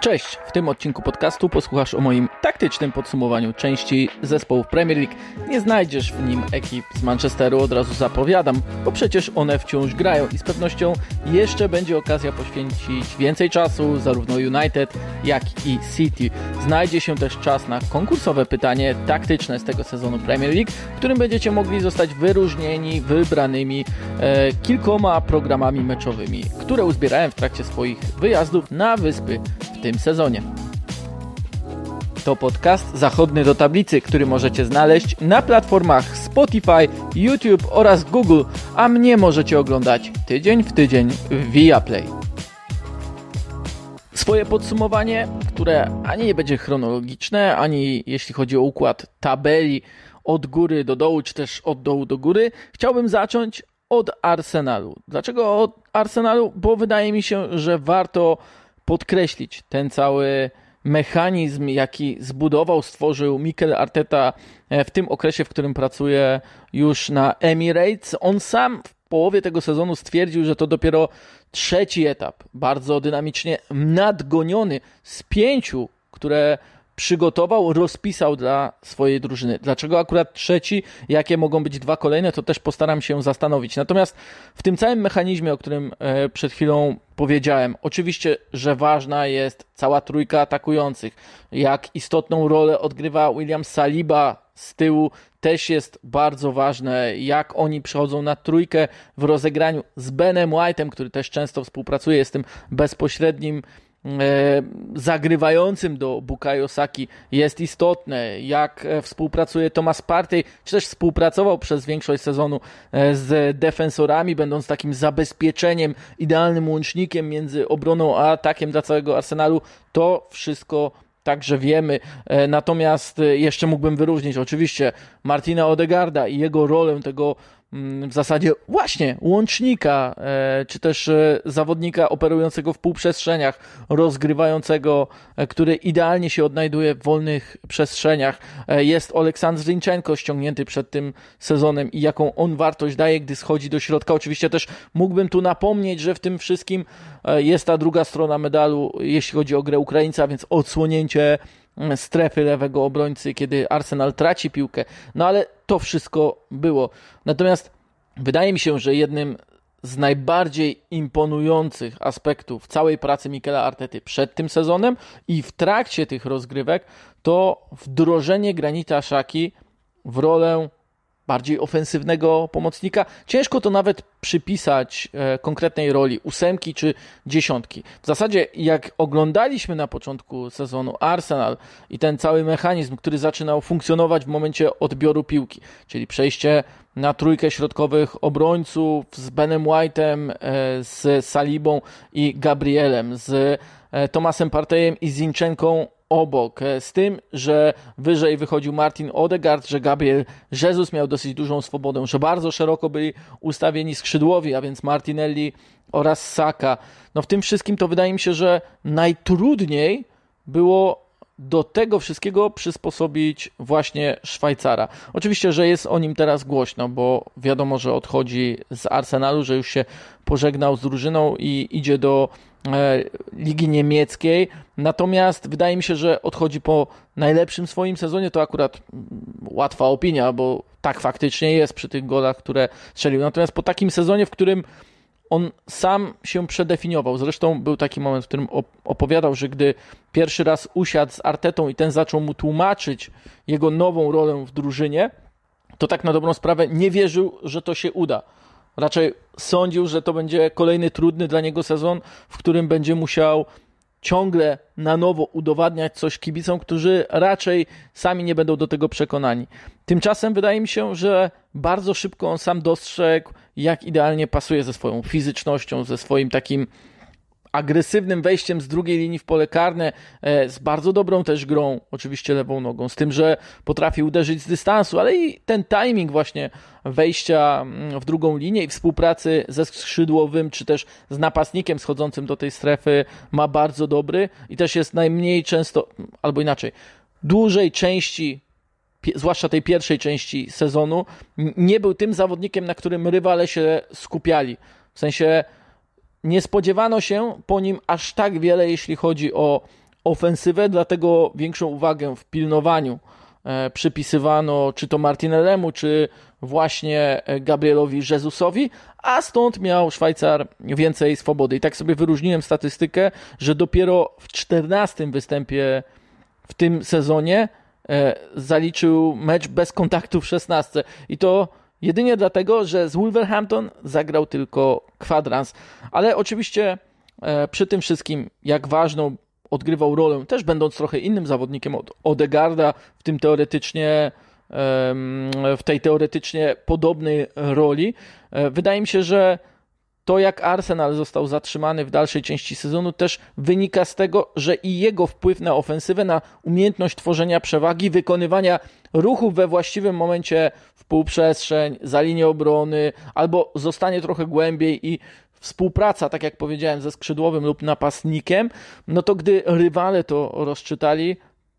Cześć! W tym odcinku podcastu posłuchasz o moim taktycznym podsumowaniu części zespołów Premier League. Nie znajdziesz w nim ekip z Manchesteru, od razu zapowiadam, bo przecież one wciąż grają i z pewnością jeszcze będzie okazja poświęcić więcej czasu zarówno United, jak i City. Znajdzie się też czas na konkursowe pytanie taktyczne z tego sezonu Premier League, w którym będziecie mogli zostać wyróżnieni wybranymi e, kilkoma programami meczowymi, które uzbierałem w trakcie swoich wyjazdów na wyspy w tym sezonie. To podcast Zachodny do Tablicy, który możecie znaleźć na platformach Spotify, YouTube oraz Google, a mnie możecie oglądać tydzień w tydzień w Viaplay. Swoje podsumowanie, które ani nie będzie chronologiczne, ani jeśli chodzi o układ tabeli od góry do dołu, czy też od dołu do góry, chciałbym zacząć od Arsenalu. Dlaczego od Arsenalu? Bo wydaje mi się, że warto podkreślić ten cały mechanizm, jaki zbudował, stworzył Mikel Arteta e, w tym okresie, w którym pracuje już na Emirates. On sam w połowie tego sezonu stwierdził, że to dopiero trzeci etap, bardzo dynamicznie nadgoniony z pięciu, które przygotował, rozpisał dla swojej drużyny. Dlaczego akurat trzeci, jakie mogą być dwa kolejne, to też postaram się zastanowić. Natomiast w tym całym mechanizmie, o którym e, przed chwilą powiedziałem, oczywiście, że ważna jest cała trójka atakujących. Jak istotną rolę odgrywa William Saliba z tyłu, też jest bardzo ważne, jak oni przychodzą na trójkę w rozegraniu z Benem White'em, który też często współpracuje z tym bezpośrednim zagrywającym do Bukayo Saki jest istotne, jak e, współpracuje Thomas Partey, czy też współpracował przez większość sezonu e, z defensorami, będąc takim zabezpieczeniem, idealnym łącznikiem między obroną a atakiem dla całego Arsenalu, to wszystko także wiemy. Natomiast jeszcze mógłbym wyróżnić oczywiście Martina Odegarda i jego rolę tego w zasadzie właśnie łącznika, e, czy też e, zawodnika operującego w półprzestrzeniach, rozgrywającego, e, który idealnie się odnajduje w wolnych przestrzeniach. Jest Oleksandr Zinchenko ściągnięty przed tym sezonem i jaką on wartość daje, gdy schodzi do środka. Oczywiście też mógłbym tu napomnieć, że w tym wszystkim jest ta druga strona medalu, jeśli chodzi o grę Ukraińca, więc odsłonięcie strefy lewego obrońcy, kiedy Arsenal traci piłkę. No ale to wszystko było. Natomiast wydaje mi się, że jednym z najbardziej imponujących aspektów całej pracy Mikela Artety przed tym sezonem i w trakcie tych rozgrywek to wdrożenie Granita Szaki w rolę bardziej ofensywnego pomocnika. Ciężko to nawet przypisać e, konkretnej roli ósemki czy dziesiątki. W zasadzie, jak oglądaliśmy na początku sezonu Arsenal i ten cały mechanizm, który zaczynał funkcjonować w momencie odbioru piłki, czyli przejście na trójkę środkowych obrońców z Benem White'em, e, z Salibą i Gabrielem, z e, Tomasem Partejem i Zinchenką obok. E, z tym, że wyżej wychodził Martin Odegaard, że Gabriel Jesus miał dosyć dużą swobodę, że bardzo szeroko byli ustawieni skrzydłowi, a więc Martinelli oraz Saka. No w tym wszystkim to wydaje mi się, że najtrudniej było do tego wszystkiego przysposobić właśnie Szwajcara. Oczywiście, że jest o nim teraz głośno, bo wiadomo, że odchodzi z Arsenalu, że już się pożegnał z drużyną i idzie do E, ligi niemieckiej. Natomiast wydaje mi się, że odchodzi po najlepszym swoim sezonie. To akurat mm, łatwa opinia, bo tak faktycznie jest przy tych golach, które strzelił. Natomiast po takim sezonie, w którym on sam się przedefiniował. Zresztą był taki moment, w którym opowiadał, że gdy pierwszy raz usiadł z Artetą i ten zaczął mu tłumaczyć jego nową rolę w drużynie, to tak na dobrą sprawę nie wierzył, że to się uda Raczej sądził, że to będzie kolejny trudny dla niego sezon, w którym będzie musiał ciągle na nowo udowadniać coś kibicom, którzy raczej sami nie będą do tego przekonani. Tymczasem wydaje mi się, że bardzo szybko on sam dostrzegł, jak idealnie pasuje ze swoją fizycznością, ze swoim takim agresywnym wejściem z drugiej linii w pole karne, e, z bardzo dobrą też grą, oczywiście lewą nogą, z tym, że potrafi uderzyć z dystansu, ale i ten timing właśnie wejścia mm, w drugą linię i współpracy ze skrzydłowym, czy też z napastnikiem schodzącym do tej strefy ma bardzo dobry i też jest najmniej często, albo inaczej, dłużej części zwłaszcza tej pierwszej części sezonu, nie był tym zawodnikiem, na którym rywale się skupiali. W sensie nie spodziewano się po nim aż tak wiele, jeśli chodzi o ofensywę, dlatego większą uwagę w pilnowaniu e, przypisywano czy to Martinellemu, czy właśnie Gabrielowi Jezusowi, a stąd miał Szwajcar więcej swobody. I tak sobie wyróżniłem statystykę, że dopiero w 14 występie w tym sezonie e, zaliczył mecz bez kontaktu w 16. I to jedynie dlatego, że z Wolverhampton zagrał tylko kwadrans. Ale oczywiście e, przy tym wszystkim, jak ważną odgrywał rolę, też będąc trochę innym zawodnikiem od Odegarda, w tym teoretycznie w tej teoretycznie podobnej roli. E, wydaje mi się, że to jak Arsenal został zatrzymany w dalszej części sezonu też wynika z tego, że i jego wpływ na ofensywę, na umiejętność tworzenia przewagi, wykonywania ruchów we właściwym momencie w półprzestrzeń, za linię obrony, albo zostanie trochę głębiej i współpraca, tak jak powiedziałem, ze skrzydłowym lub napastnikiem, no to gdy rywale to rozczytali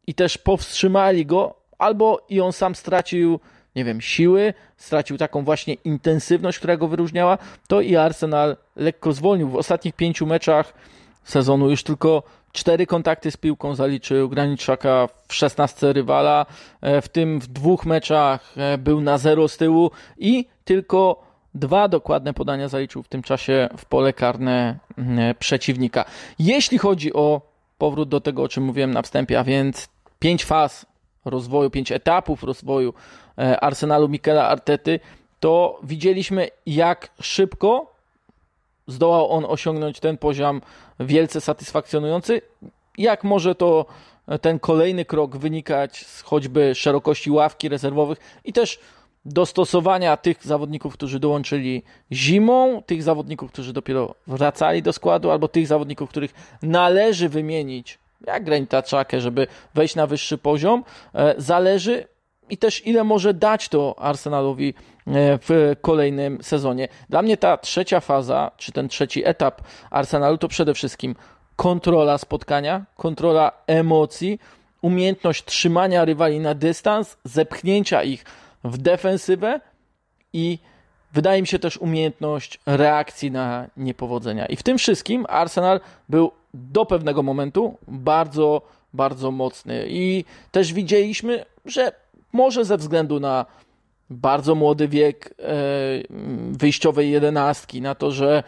i też powstrzymali go, albo i on sam stracił, nie wiem, siły, stracił taką właśnie intensywność, która go wyróżniała, to i Arsenal lekko zwolnił. W ostatnich pięciu meczach sezonu już tylko cztery kontakty z piłką zaliczył Graniczaka w 16 rywala, e, w tym w dwóch meczach e, był na zero z tyłu i tylko dwa dokładne podania zaliczył w tym czasie w pole karne e, przeciwnika. Jeśli chodzi o powrót do tego, o czym mówiłem na wstępie, a więc pięć faz rozwoju, pięć etapów rozwoju Arsenalu Mikela Artety, to widzieliśmy jak szybko zdołał on osiągnąć ten poziom wielce satysfakcjonujący. Jak może to e, ten kolejny krok wynikać z choćby szerokości ławki rezerwowych i też dostosowania tych zawodników, którzy dołączyli zimą, tych zawodników, którzy dopiero wracali do składu, albo tych zawodników, których należy wymienić jak Granita Czakę, żeby wejść na wyższy poziom, e, zależy i też ile może dać to Arsenalowi e, w kolejnym sezonie. Dla mnie ta trzecia faza, czy ten trzeci etap Arsenalu to przede wszystkim kontrola spotkania, kontrola emocji, umiejętność trzymania rywali na dystans, zepchnięcia ich w defensywę i wydaje mi się też umiejętność reakcji na niepowodzenia. I w tym wszystkim Arsenal był do pewnego momentu bardzo, bardzo mocny. I też widzieliśmy, że może ze względu na bardzo młody wiek e, wyjściowej jedenastki, na to, że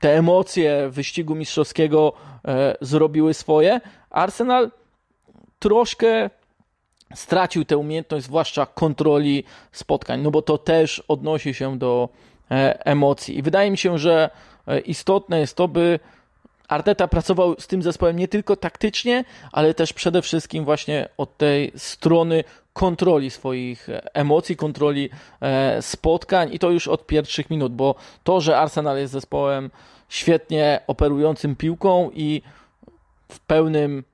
te emocje wyścigu mistrzowskiego e, zrobiły swoje, Arsenal troszkę stracił tę umiejętność, zwłaszcza kontroli spotkań, no bo to też odnosi się do e, emocji. I wydaje mi się, że istotne jest to, by Arteta pracował z tym zespołem nie tylko taktycznie, ale też przede wszystkim właśnie od tej strony kontroli swoich emocji, kontroli e, spotkań i to już od pierwszych minut, bo to, że Arsenal jest zespołem świetnie operującym piłką i w pełnym,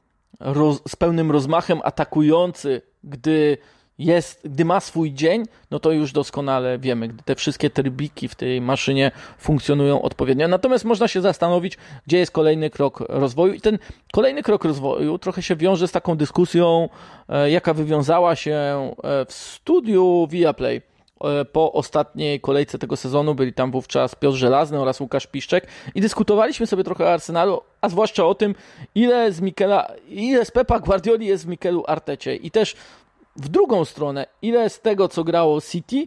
z pełnym rozmachem atakujący, gdy jest, gdy ma swój dzień, no to już doskonale wiemy, gdy te wszystkie trybiki w tej maszynie funkcjonują odpowiednio. Natomiast można się zastanowić, gdzie jest kolejny krok rozwoju i ten kolejny krok rozwoju trochę się wiąże z taką dyskusją, e, jaka wywiązała się e, w studiu Viaplay e, po ostatniej kolejce tego sezonu. Byli tam wówczas Piotr Żelazny oraz Łukasz Piszczek i dyskutowaliśmy sobie trochę o Arsenalu, a zwłaszcza o tym, ile z Mikela, ile z Pepa Guardioli jest w Mikelu Artecie i też w drugą stronę, ile z tego, co grało City,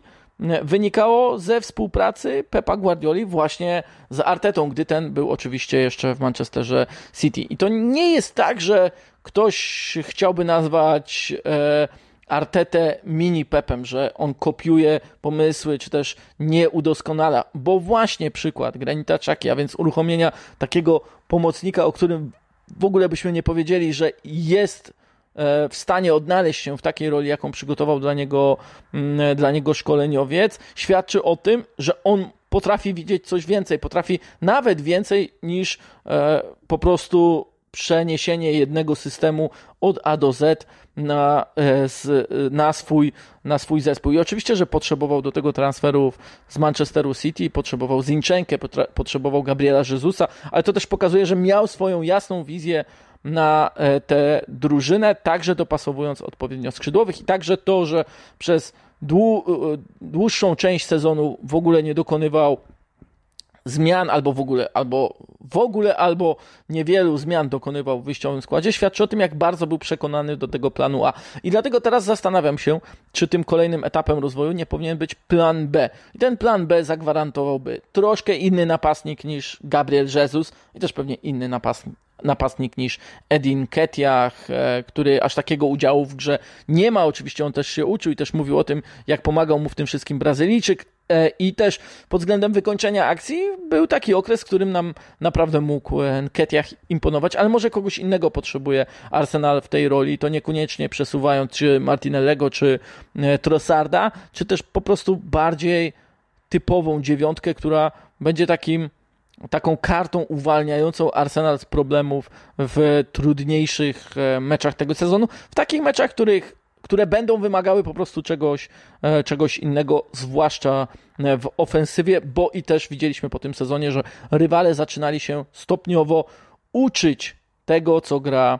wynikało ze współpracy Pepa Guardioli właśnie z Artetą, gdy ten był oczywiście jeszcze w Manchesterze City. I to nie jest tak, że ktoś chciałby nazwać e, Artetę mini Pepem, że on kopiuje pomysły, czy też nie udoskonala, bo właśnie przykład Granita Czaki, a więc uruchomienia takiego pomocnika, o którym w ogóle byśmy nie powiedzieli, że jest w stanie odnaleźć się w takiej roli, jaką przygotował dla niego, mm, dla niego szkoleniowiec, świadczy o tym, że on potrafi widzieć coś więcej, potrafi nawet więcej niż e, po prostu przeniesienie jednego systemu od A do Z na, e, na, swój, na swój zespół. I oczywiście, że potrzebował do tego transferów z Manchesteru City, potrzebował Zinchenkę, potrzebował Gabriela Jezusa, ale to też pokazuje, że miał swoją jasną wizję na e, tę drużynę, także dopasowując odpowiednio skrzydłowych i także to, że przez dłu, e, dłuższą część sezonu w ogóle nie dokonywał zmian albo w ogóle, albo w ogóle albo niewielu zmian dokonywał w wyjściowym składzie, świadczy o tym, jak bardzo był przekonany do tego planu A. I dlatego teraz zastanawiam się, czy tym kolejnym etapem rozwoju nie powinien być plan B. I ten plan B zagwarantowałby troszkę inny napastnik niż Gabriel Jesus i też pewnie inny napastnik napastnik niż Edin Ketiach, e, który aż takiego udziału w grze nie ma. Oczywiście on też się uczył i też mówił o tym, jak pomagał mu w tym wszystkim Brazylijczyk. E, I też pod względem wykończenia akcji był taki okres, w którym nam naprawdę mógł Ketiach imponować, ale może kogoś innego potrzebuje Arsenal w tej roli, to niekoniecznie przesuwając czy Martinellego, czy e, Trossarda, czy też po prostu bardziej typową dziewiątkę, która będzie takim taką kartą uwalniającą Arsenal z problemów w trudniejszych e, meczach tego sezonu, w takich meczach, których, które będą wymagały po prostu czegoś, e, czegoś innego, zwłaszcza e, w ofensywie, bo i też widzieliśmy po tym sezonie, że rywale zaczynali się stopniowo uczyć tego, co gra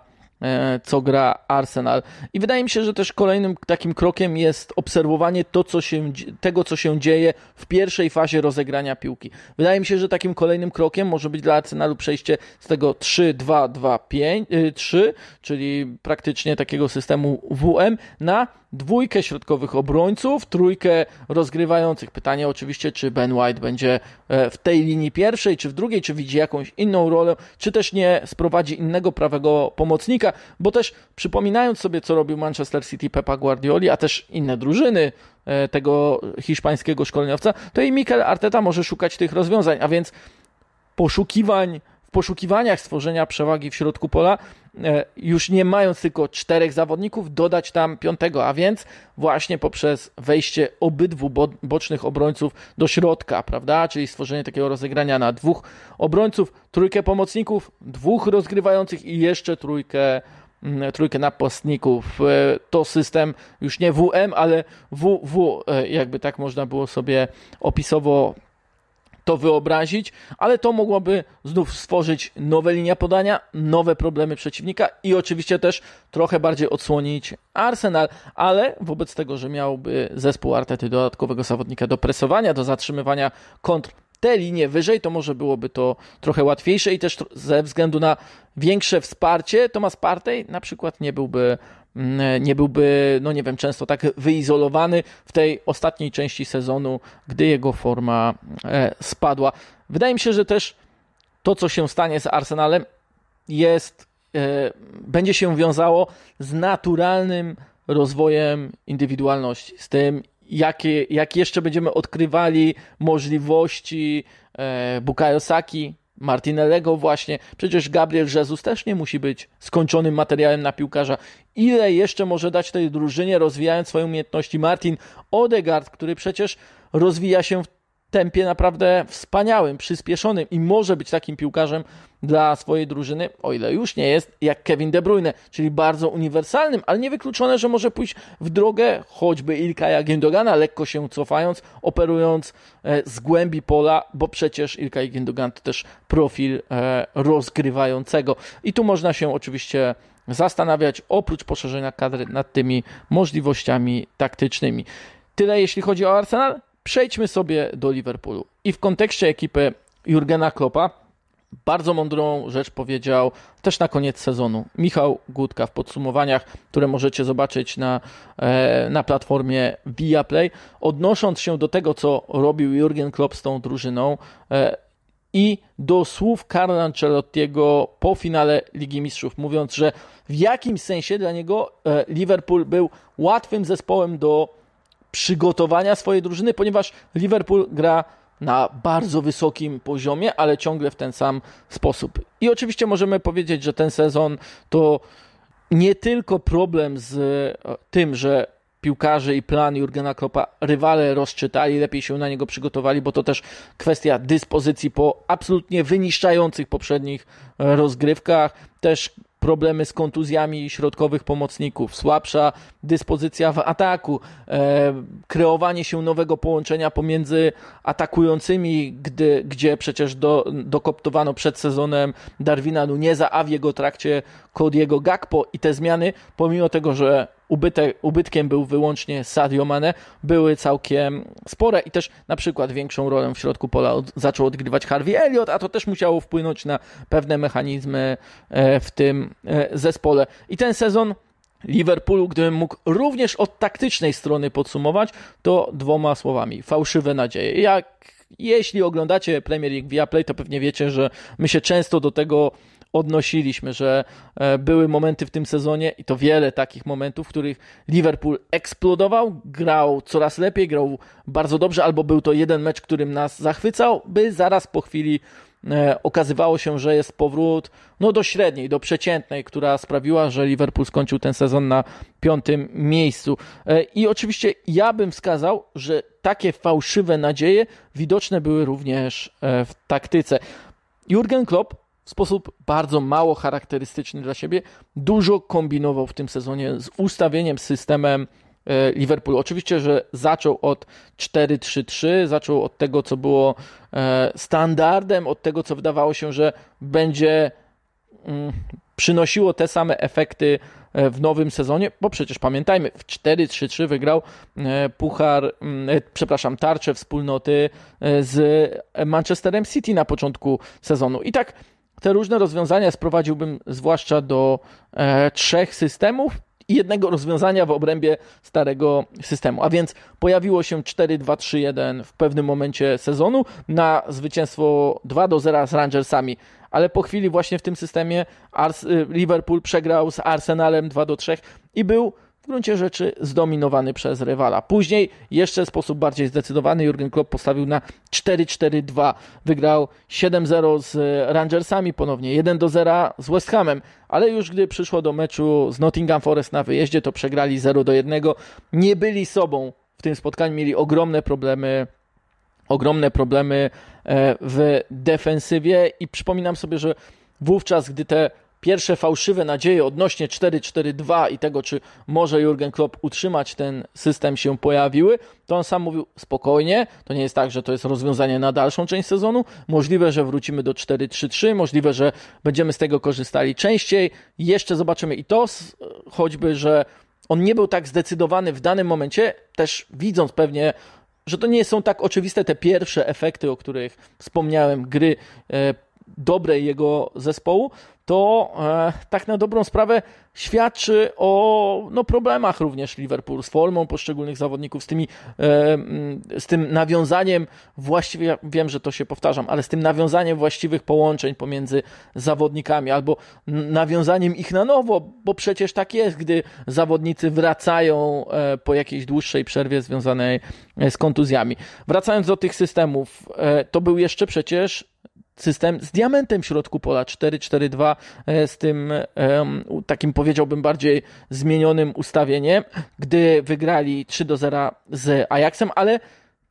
co gra Arsenal. I wydaje mi się, że też kolejnym takim krokiem jest obserwowanie to, co się, tego, co się dzieje w pierwszej fazie rozegrania piłki. Wydaje mi się, że takim kolejnym krokiem może być dla Arsenalu przejście z tego 3-2-2-5-3, czyli praktycznie takiego systemu WM na dwójkę środkowych obrońców, trójkę rozgrywających. Pytanie oczywiście, czy Ben White będzie e, w tej linii pierwszej, czy w drugiej, czy widzi jakąś inną rolę, czy też nie sprowadzi innego prawego pomocnika, bo też przypominając sobie, co robił Manchester City Pepa Guardioli, a też inne drużyny e, tego hiszpańskiego szkoleniowca, to i Mikel Arteta może szukać tych rozwiązań, a więc poszukiwań poszukiwaniach stworzenia przewagi w środku pola, już nie mając tylko czterech zawodników, dodać tam piątego, a więc właśnie poprzez wejście obydwu bocznych obrońców do środka, prawda? Czyli stworzenie takiego rozegrania na dwóch obrońców, trójkę pomocników, dwóch rozgrywających i jeszcze trójkę mm, trójkę napastników. E, to system już nie WM, ale WW, e, jakby tak można było sobie opisowo to wyobrazić, ale to mogłoby znów stworzyć nowe linie podania, nowe problemy przeciwnika i oczywiście też trochę bardziej odsłonić Arsenal, ale wobec tego, że miałby zespół Artety dodatkowego zawodnika do presowania, do zatrzymywania kontr te linie wyżej, to może byłoby to trochę łatwiejsze i też ze względu na większe wsparcie Thomas Partey na przykład nie byłby Mm, nie byłby, no nie wiem, często tak wyizolowany w tej ostatniej części sezonu, gdy jego forma e, spadła. Wydaje mi się, że też to, co się stanie z Arsenalem, jest, e, będzie się wiązało z naturalnym rozwojem indywidualności, z tym, jakie, jak jeszcze będziemy odkrywali możliwości e, Bukayo Martinellego właśnie. Przecież Gabriel Jesus też nie musi być skończonym materiałem na piłkarza. Ile jeszcze może dać tej drużynie, rozwijając swoje umiejętności Martin Odegaard, który przecież rozwija się w tempie naprawdę wspaniałym, przyspieszonym i może być takim piłkarzem dla swojej drużyny, o ile już nie jest, jak Kevin De Bruyne, czyli bardzo uniwersalnym, ale niewykluczone, że może pójść w drogę choćby Ilkaja Gündogana, lekko się cofając, operując e, z głębi pola, bo przecież Ilkay Gündogan to też profil e, rozgrywającego. I tu można się oczywiście zastanawiać, oprócz poszerzenia kadry, nad tymi możliwościami taktycznymi. Tyle jeśli chodzi o Arsenal. Przejdźmy sobie do Liverpoolu. I w kontekście ekipy Jurgena Kloppa bardzo mądrą rzecz powiedział też na koniec sezonu Michał Gutka w podsumowaniach, które możecie zobaczyć na, e, na platformie Viaplay, odnosząc się do tego, co robił Jurgen Klopp z tą drużyną e, i do słów Carlo Ancelottiego po finale Ligi Mistrzów, mówiąc, że w jakimś sensie dla niego e, Liverpool był łatwym zespołem do przygotowania swojej drużyny, ponieważ Liverpool gra na bardzo wysokim poziomie, ale ciągle w ten sam sposób. I oczywiście możemy powiedzieć, że ten sezon to nie tylko problem z e, tym, że piłkarze i plan Jurgena Kloppa rywale rozczytali, lepiej się na niego przygotowali, bo to też kwestia dyspozycji po absolutnie wyniszczających poprzednich e, rozgrywkach, też problemy z kontuzjami środkowych pomocników, słabsza dyspozycja w ataku, e, kreowanie się nowego połączenia pomiędzy atakującymi, gdy, gdzie przecież do, dokoptowano przed sezonem Darwina Nuneza, a w jego trakcie Cody'ego Gakpo i te zmiany, pomimo tego, że ubytek, ubytkiem był wyłącznie Sadio Mane, były całkiem spore i też na przykład większą rolę w środku pola od, zaczął odgrywać Harvey Elliott, a to też musiało wpłynąć na pewne mechanizmy e, w tym e, zespole. I ten sezon Liverpoolu, gdybym mógł również od taktycznej strony podsumować, to dwoma słowami. Fałszywe nadzieje. Jak jeśli oglądacie Premier League via Play, to pewnie wiecie, że my się często do tego odnosiliśmy, że e, były momenty w tym sezonie i to wiele takich momentów, w których Liverpool eksplodował, grał coraz lepiej, grał bardzo dobrze, albo był to jeden mecz, którym nas zachwycał, by zaraz po chwili e, okazywało się, że jest powrót no, do średniej, do przeciętnej, która sprawiła, że Liverpool skończył ten sezon na piątym miejscu. E, I oczywiście ja bym wskazał, że takie fałszywe nadzieje widoczne były również w taktyce. Jurgen Klopp w sposób bardzo mało charakterystyczny dla siebie. Dużo kombinował w tym sezonie z ustawieniem, systemem e, Liverpoolu. Oczywiście, że zaczął od 4-3-3, zaczął od tego, co było e, standardem, od tego, co wydawało się, że będzie mm, przynosiło te same efekty e, w nowym sezonie, bo przecież pamiętajmy, w 4-3-3 wygrał puchar, mm, przepraszam, tarczę wspólnoty z Manchesterem City na początku sezonu. I tak te różne rozwiązania sprowadziłbym zwłaszcza do e, trzech systemów i jednego rozwiązania w obrębie starego systemu. A więc pojawiło się 4-2-3-1 w pewnym momencie sezonu na zwycięstwo 2 do 0 z Rangersami, ale po chwili właśnie w tym systemie Ars Liverpool przegrał z Arsenalem 2 do 3 i był w gruncie rzeczy zdominowany przez rywala. Później jeszcze w sposób bardziej zdecydowany Jurgen Klopp postawił na 4-4-2. Wygrał 7-0 z Rangersami ponownie, 1-0 z West Hamem, ale już gdy przyszło do meczu z Nottingham Forest na wyjeździe, to przegrali 0-1. Nie byli sobą w tym spotkaniu, mieli ogromne problemy ogromne problemy e, w defensywie i przypominam sobie, że wówczas, gdy te pierwsze fałszywe nadzieje odnośnie 4-4-2 i tego, czy może Jurgen Klopp utrzymać ten system się pojawiły, to on sam mówił spokojnie, to nie jest tak, że to jest rozwiązanie na dalszą część sezonu, możliwe, że wrócimy do 4-3-3, możliwe, że będziemy z tego korzystali częściej, jeszcze zobaczymy i to, choćby, że on nie był tak zdecydowany w danym momencie, też widząc pewnie że to nie są tak oczywiste te pierwsze efekty, o których wspomniałem, gry e, dobrej jego zespołu, to e, tak na dobrą sprawę świadczy o no, problemach również Liverpool z formą poszczególnych zawodników, z, tymi, e, z tym nawiązaniem właściwie, ja wiem, że to się powtarzam, ale z tym nawiązaniem właściwych połączeń pomiędzy zawodnikami albo nawiązaniem ich na nowo, bo przecież tak jest, gdy zawodnicy wracają e, po jakiejś dłuższej przerwie związanej e, z kontuzjami. Wracając do tych systemów, e, to był jeszcze przecież system z diamentem w środku pola 4-4-2 e, z tym takim powiedziałbym bardziej zmienionym ustawieniem, gdy wygrali 3 do 0 z Ajaxem, ale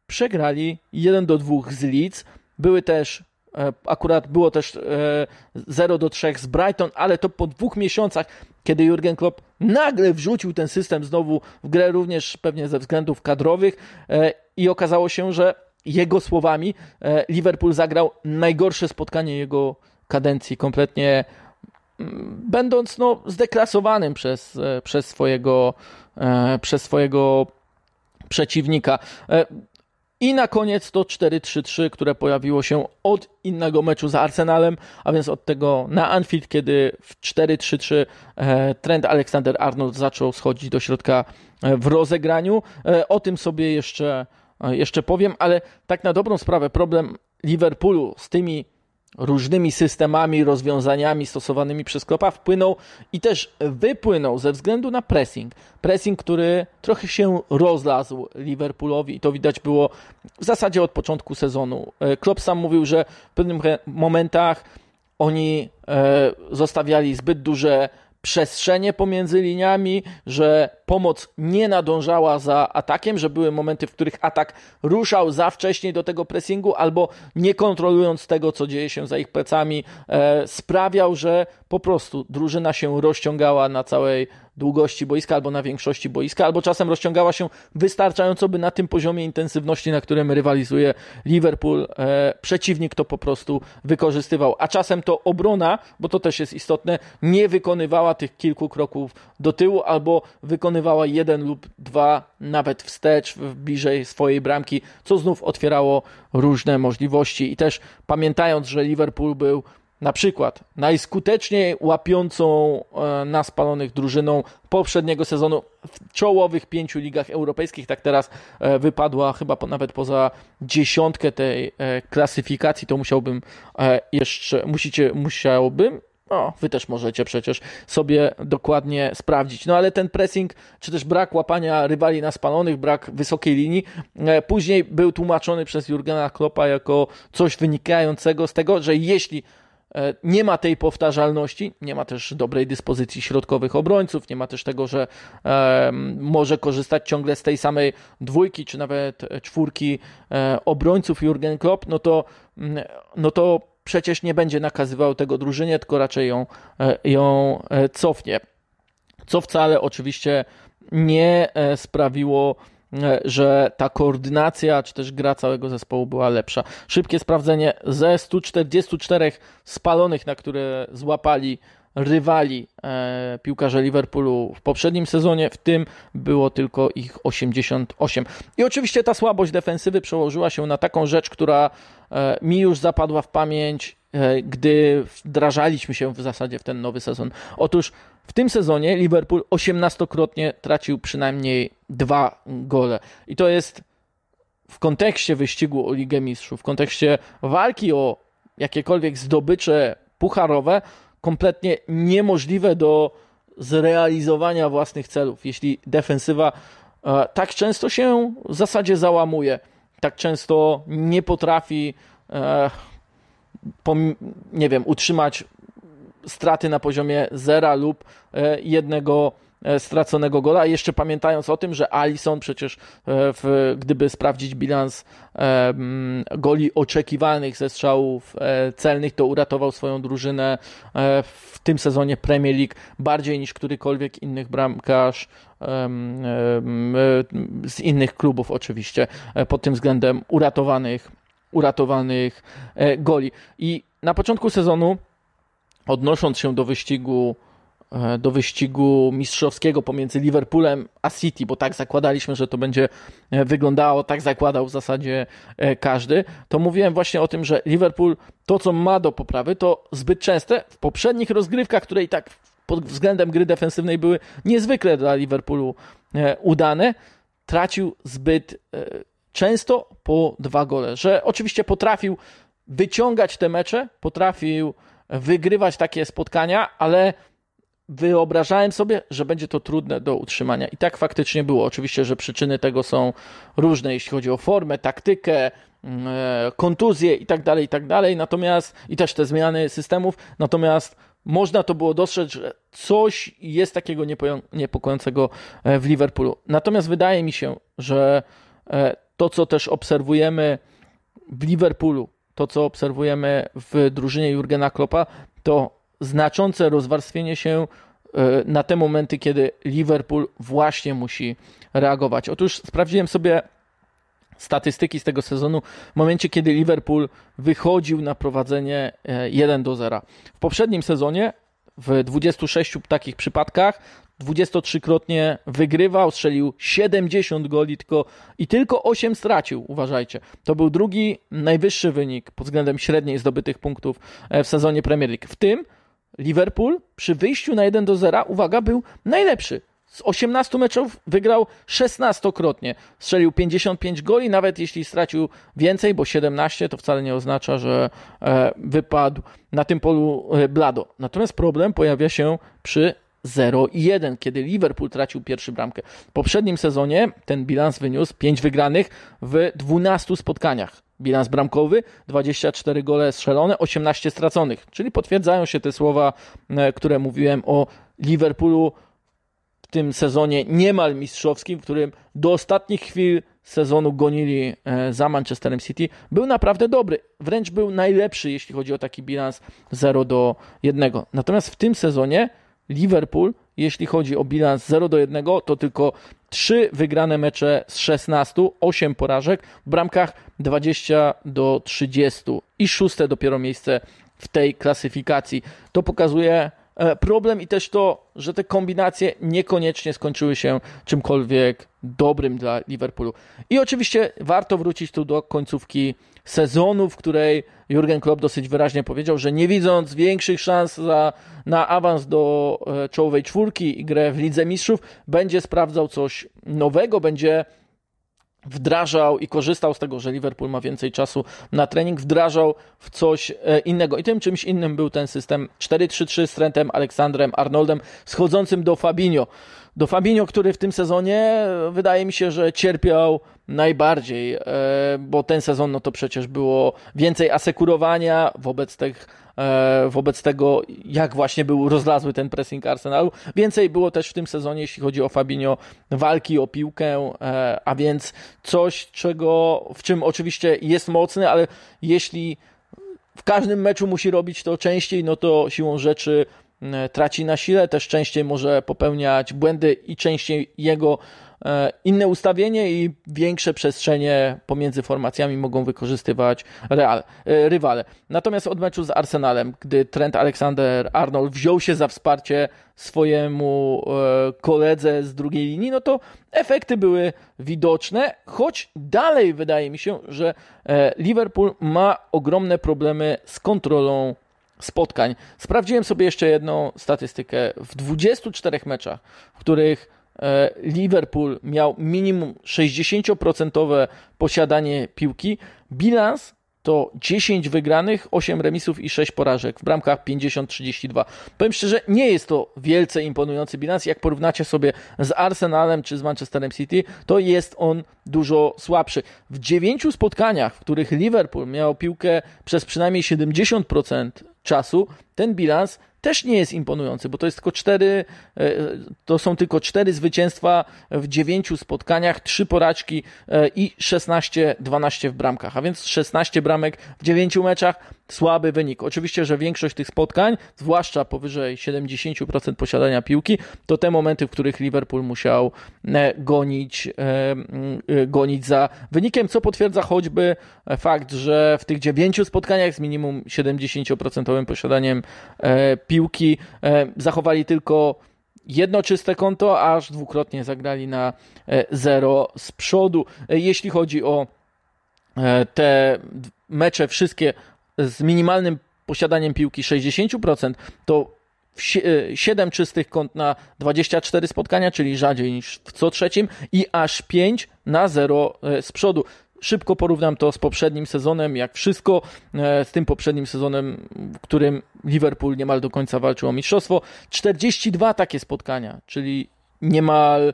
przegrali 1 do 2 z Leeds. Były też e, akurat było też 0 e, do 3 z Brighton, ale to po dwóch miesiącach, kiedy Jurgen Klopp nagle wrzucił ten system znowu w grę również pewnie ze względów kadrowych i okazało się, że jego słowami e, Liverpool zagrał najgorsze spotkanie jego kadencji, kompletnie mm, będąc no, zdeklasowanym przez, e, przez, swojego, e, przez swojego przeciwnika. I na koniec to 4-3-3, które pojawiło się od innego meczu z Arsenalem, a więc od tego na Anfield, kiedy w 4-3-3 trend Alexander Arnold zaczął schodzić do środka w rozegraniu. O tym sobie jeszcze jeszcze powiem, ale tak na dobrą sprawę problem Liverpoolu z tymi różnymi systemami, rozwiązaniami stosowanymi przez Klopa wpłynął i też wypłynął ze względu na pressing. Pressing, który trochę się rozlazł Liverpoolowi i to widać było w zasadzie od początku sezonu. E, Klopp sam mówił, że w pewnych momentach oni e, zostawiali zbyt duże przestrzenie pomiędzy liniami, że pomoc nie nadążała za atakiem, że były momenty, w których atak ruszał za wcześnie do tego pressingu, albo nie kontrolując tego, co dzieje się za ich plecami, e, sprawiał, że po prostu drużyna się rozciągała na całej długości boiska albo na większości boiska, albo czasem rozciągała się wystarczająco, by na tym poziomie intensywności, na którym rywalizuje Liverpool, e, przeciwnik to po prostu wykorzystywał. A czasem to obrona, bo to też jest istotne, nie wykonywała tych kilku kroków do tyłu albo wykonywała wykonywała jeden lub dwa, nawet wstecz, bliżej swojej bramki, co znów otwierało różne możliwości. I też pamiętając, że Liverpool był na przykład najskuteczniej łapiącą e, na spalonych drużyną poprzedniego sezonu w czołowych pięciu ligach europejskich, tak teraz e, wypadła chyba nawet poza dziesiątkę tej e, klasyfikacji, to musiałbym jeszcze, musicie, musiałbym no, wy też możecie przecież sobie dokładnie sprawdzić. No ale ten pressing, czy też brak łapania rywali na spalonych, brak wysokiej linii, później był tłumaczony przez Jurgena Kloppa jako coś wynikającego z tego, że jeśli E, nie ma tej powtarzalności, nie ma też dobrej dyspozycji środkowych obrońców, nie ma też tego, że e, może korzystać ciągle z tej samej dwójki, czy nawet czwórki e, obrońców Jurgen Klopp, no to, mm, no to przecież nie będzie nakazywał tego drużynie, tylko raczej ją, e, ją e, cofnie. Co wcale oczywiście nie sprawiło E, że ta koordynacja, czy też gra całego zespołu była lepsza. Szybkie sprawdzenie ze 144 spalonych, na które złapali rywali e, Liverpoolu w poprzednim sezonie, w tym było tylko ich 88. I oczywiście ta słabość defensywy przełożyła się na taką rzecz, która e, mi już zapadła w pamięć, e, gdy wdrażaliśmy się w zasadzie w ten nowy sezon. Otóż w tym sezonie Liverpool 18-krotnie tracił przynajmniej dwa gole. I to jest w kontekście wyścigu o Ligę Mistrzów, w kontekście walki o jakiekolwiek zdobycze pucharowe, kompletnie niemożliwe do zrealizowania własnych celów, jeśli defensywa e, tak często się w zasadzie załamuje, tak często nie potrafi, e, nie wiem, utrzymać straty na poziomie zera lub e, jednego straconego gola. Jeszcze pamiętając o tym, że Alison przecież, e, w, gdyby sprawdzić bilans goli oczekiwanych ze strzałów celnych, to uratował swoją drużynę w tym sezonie Premier League bardziej niż którykolwiek innych bramkarz z innych klubów oczywiście pod tym względem uratowanych, uratowanych goli. I na początku sezonu odnosząc się do wyścigu e, do wyścigu mistrzowskiego pomiędzy Liverpoolem a City, bo tak zakładaliśmy, że to będzie e, wyglądało, tak zakładał w zasadzie e, każdy, to mówiłem właśnie o tym, że Liverpool to, co ma do poprawy, to zbyt częste. W poprzednich rozgrywkach, które i tak pod względem gry defensywnej były niezwykle dla Liverpoolu udane, tracił zbyt często po dwa gole, że oczywiście potrafił wyciągać te mecze, potrafił wygrywać takie spotkania, ale wyobrażałem sobie, że będzie to trudne do utrzymania. I tak faktycznie było. Oczywiście, że przyczyny tego są różne, jeśli chodzi o formę, taktykę, mm, e, kontuzje i tak dalej, i tak dalej. Natomiast i też te zmiany systemów. Natomiast można to było dostrzec, że coś jest takiego niepokojącego e, w Liverpoolu. Natomiast wydaje mi się, że e, to, co też obserwujemy w Liverpoolu, to, co obserwujemy w drużynie Jurgena Kloppa, to znaczące rozwarstwienie się e, na te momenty, kiedy Liverpool właśnie musi reagować. Otóż sprawdziłem sobie statystyki z tego sezonu w momencie, kiedy Liverpool wychodził na prowadzenie 1 e, do 0. W poprzednim sezonie w 26 takich przypadkach 23-krotnie wygrywał, strzelił 70 goli tylko, i tylko 8 stracił, uważajcie. To był drugi najwyższy wynik pod względem średniej zdobytych punktów e, w sezonie Premier League. W tym Liverpool przy wyjściu na 1 do 0, uwaga, był najlepszy. Z 18 meczów wygrał 16-krotnie. Strzelił 55 goli, nawet jeśli stracił więcej, bo 17 to wcale nie oznacza, że e, wypadł na tym polu e, blado. Natomiast problem pojawia się przy 0 i 1, kiedy Liverpool tracił pierwszy bramkę. W poprzednim sezonie ten bilans wyniósł 5 wygranych w 12 spotkaniach. Bilans bramkowy, 24 gole strzelone, 18 straconych. Czyli potwierdzają się te słowa, e, które mówiłem o Liverpoolu w tym sezonie niemal mistrzowskim, w którym do ostatnich chwil sezonu gonili e, za Manchesterem City, był naprawdę dobry. Wręcz był najlepszy, jeśli chodzi o taki bilans 0 do 1. Natomiast w tym sezonie Liverpool, jeśli chodzi o bilans 0 do 1, to tylko 3 wygrane mecze z 16, 8 porażek, w bramkach 20 do 30 i szóste dopiero miejsce w tej klasyfikacji. To pokazuje problem i też to, że te kombinacje niekoniecznie skończyły się czymkolwiek dobrym dla Liverpoolu. I oczywiście warto wrócić tu do końcówki sezonu, w której Jurgen Klopp dosyć wyraźnie powiedział, że nie widząc większych szans za, na awans do e, czołowej czwórki i grę w Lidze Mistrzów, będzie sprawdzał coś nowego, będzie wdrażał i korzystał z tego, że Liverpool ma więcej czasu na trening, wdrażał w coś e, innego. I tym czymś innym był ten system 4-3-3 z Trentem, Aleksandrem, Arnoldem, schodzącym do Fabinho. Do Fabinho, który w tym sezonie wydaje mi się, że cierpiał najbardziej, e, bo ten sezon no to przecież było więcej asekurowania wobec tych E, wobec tego, jak właśnie był rozlazły ten pressing Arsenalu. Więcej było też w tym sezonie, jeśli chodzi o Fabinho, walki o piłkę, e, a więc coś, czego, w czym oczywiście jest mocny, ale jeśli w każdym meczu musi robić to częściej, no to siłą rzeczy traci na sile, też częściej może popełniać błędy i częściej jego E, inne ustawienie i większe przestrzenie pomiędzy formacjami mogą wykorzystywać real, e, rywale. Natomiast od meczu z Arsenalem, gdy Trent Alexander-Arnold wziął się za wsparcie swojemu e, koledze z drugiej linii, no to efekty były widoczne, choć dalej wydaje mi się, że Liverpool ma ogromne problemy z kontrolą spotkań. Sprawdziłem sobie jeszcze jedną statystykę. W 24 meczach, w których E, Liverpool miał minimum 60% posiadanie piłki. Bilans to 10 wygranych, 8 remisów i 6 porażek. W bramkach 50-32. Powiem szczerze, nie jest to wielce imponujący bilans. Jak porównacie sobie z Arsenalem czy z Manchesterem City, to jest on dużo słabszy. W 9 spotkaniach, w których Liverpool miał piłkę przez przynajmniej 70% czasu, ten bilans też nie jest imponujący, bo to jest tylko cztery, e, to są tylko cztery zwycięstwa w dziewięciu spotkaniach, trzy porażki e, i 16-12 w bramkach, a więc 16 bramek w dziewięciu meczach, słaby wynik. Oczywiście, że większość tych spotkań, zwłaszcza powyżej 70% posiadania piłki, to te momenty, w których Liverpool musiał e, gonić, gonić za wynikiem, co potwierdza choćby fakt, że w tych dziewięciu spotkaniach z minimum 70% posiadaniem piłki piłki, e, zachowali tylko jedno czyste konto, aż dwukrotnie zagrali na e, zero z przodu. E, jeśli chodzi o te mecze wszystkie z minimalnym posiadaniem piłki 60%, to 7 czystych kąt na 24 spotkania, czyli rzadziej niż w co trzecim i aż 5 na 0 z przodu szybko porównam to z poprzednim sezonem, jak wszystko e, z tym poprzednim sezonem, w którym Liverpool niemal do końca walczył o mistrzostwo. 42 takie spotkania, czyli niemal,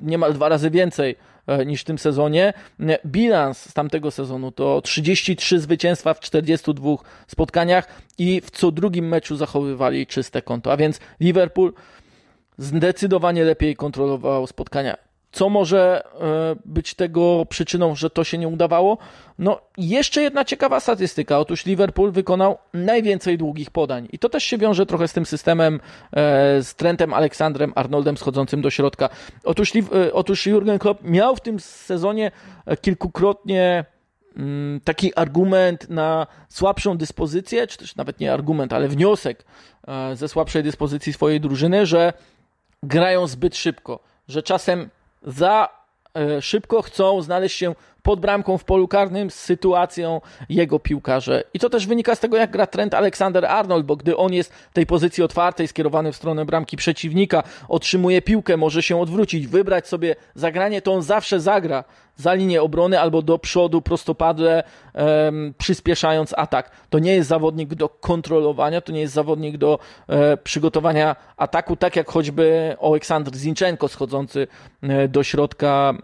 niemal dwa razy więcej e, niż w tym sezonie. E, bilans z tamtego sezonu to 33 zwycięstwa w 42 spotkaniach i w co drugim meczu zachowywali czyste konto. A więc Liverpool zdecydowanie lepiej kontrolował spotkania. Co może e, być tego przyczyną, że to się nie udawało? No, jeszcze jedna ciekawa statystyka. Otóż Liverpool wykonał najwięcej długich podań. I to też się wiąże trochę z tym systemem, e, z Trentem Aleksandrem Arnoldem schodzącym do środka. Otóż, e, otóż Jurgen Klopp miał w tym sezonie kilkukrotnie mm, taki argument na słabszą dyspozycję, czy też nawet nie argument, ale wniosek ze słabszej dyspozycji swojej drużyny, że grają zbyt szybko, że czasem za e, szybko chcą znaleźć się pod bramką w polu karnym z sytuacją jego piłkarze. I to też wynika z tego, jak gra Trent Alexander-Arnold, bo gdy on jest w tej pozycji otwartej, skierowany w stronę bramki przeciwnika, otrzymuje piłkę, może się odwrócić, wybrać sobie zagranie, to on zawsze zagra za linię obrony albo do przodu prostopadle, um, przyspieszając atak. To nie jest zawodnik do kontrolowania, to nie jest zawodnik do e, przygotowania ataku, tak jak choćby Aleksandr Zinchenko schodzący e, do środka,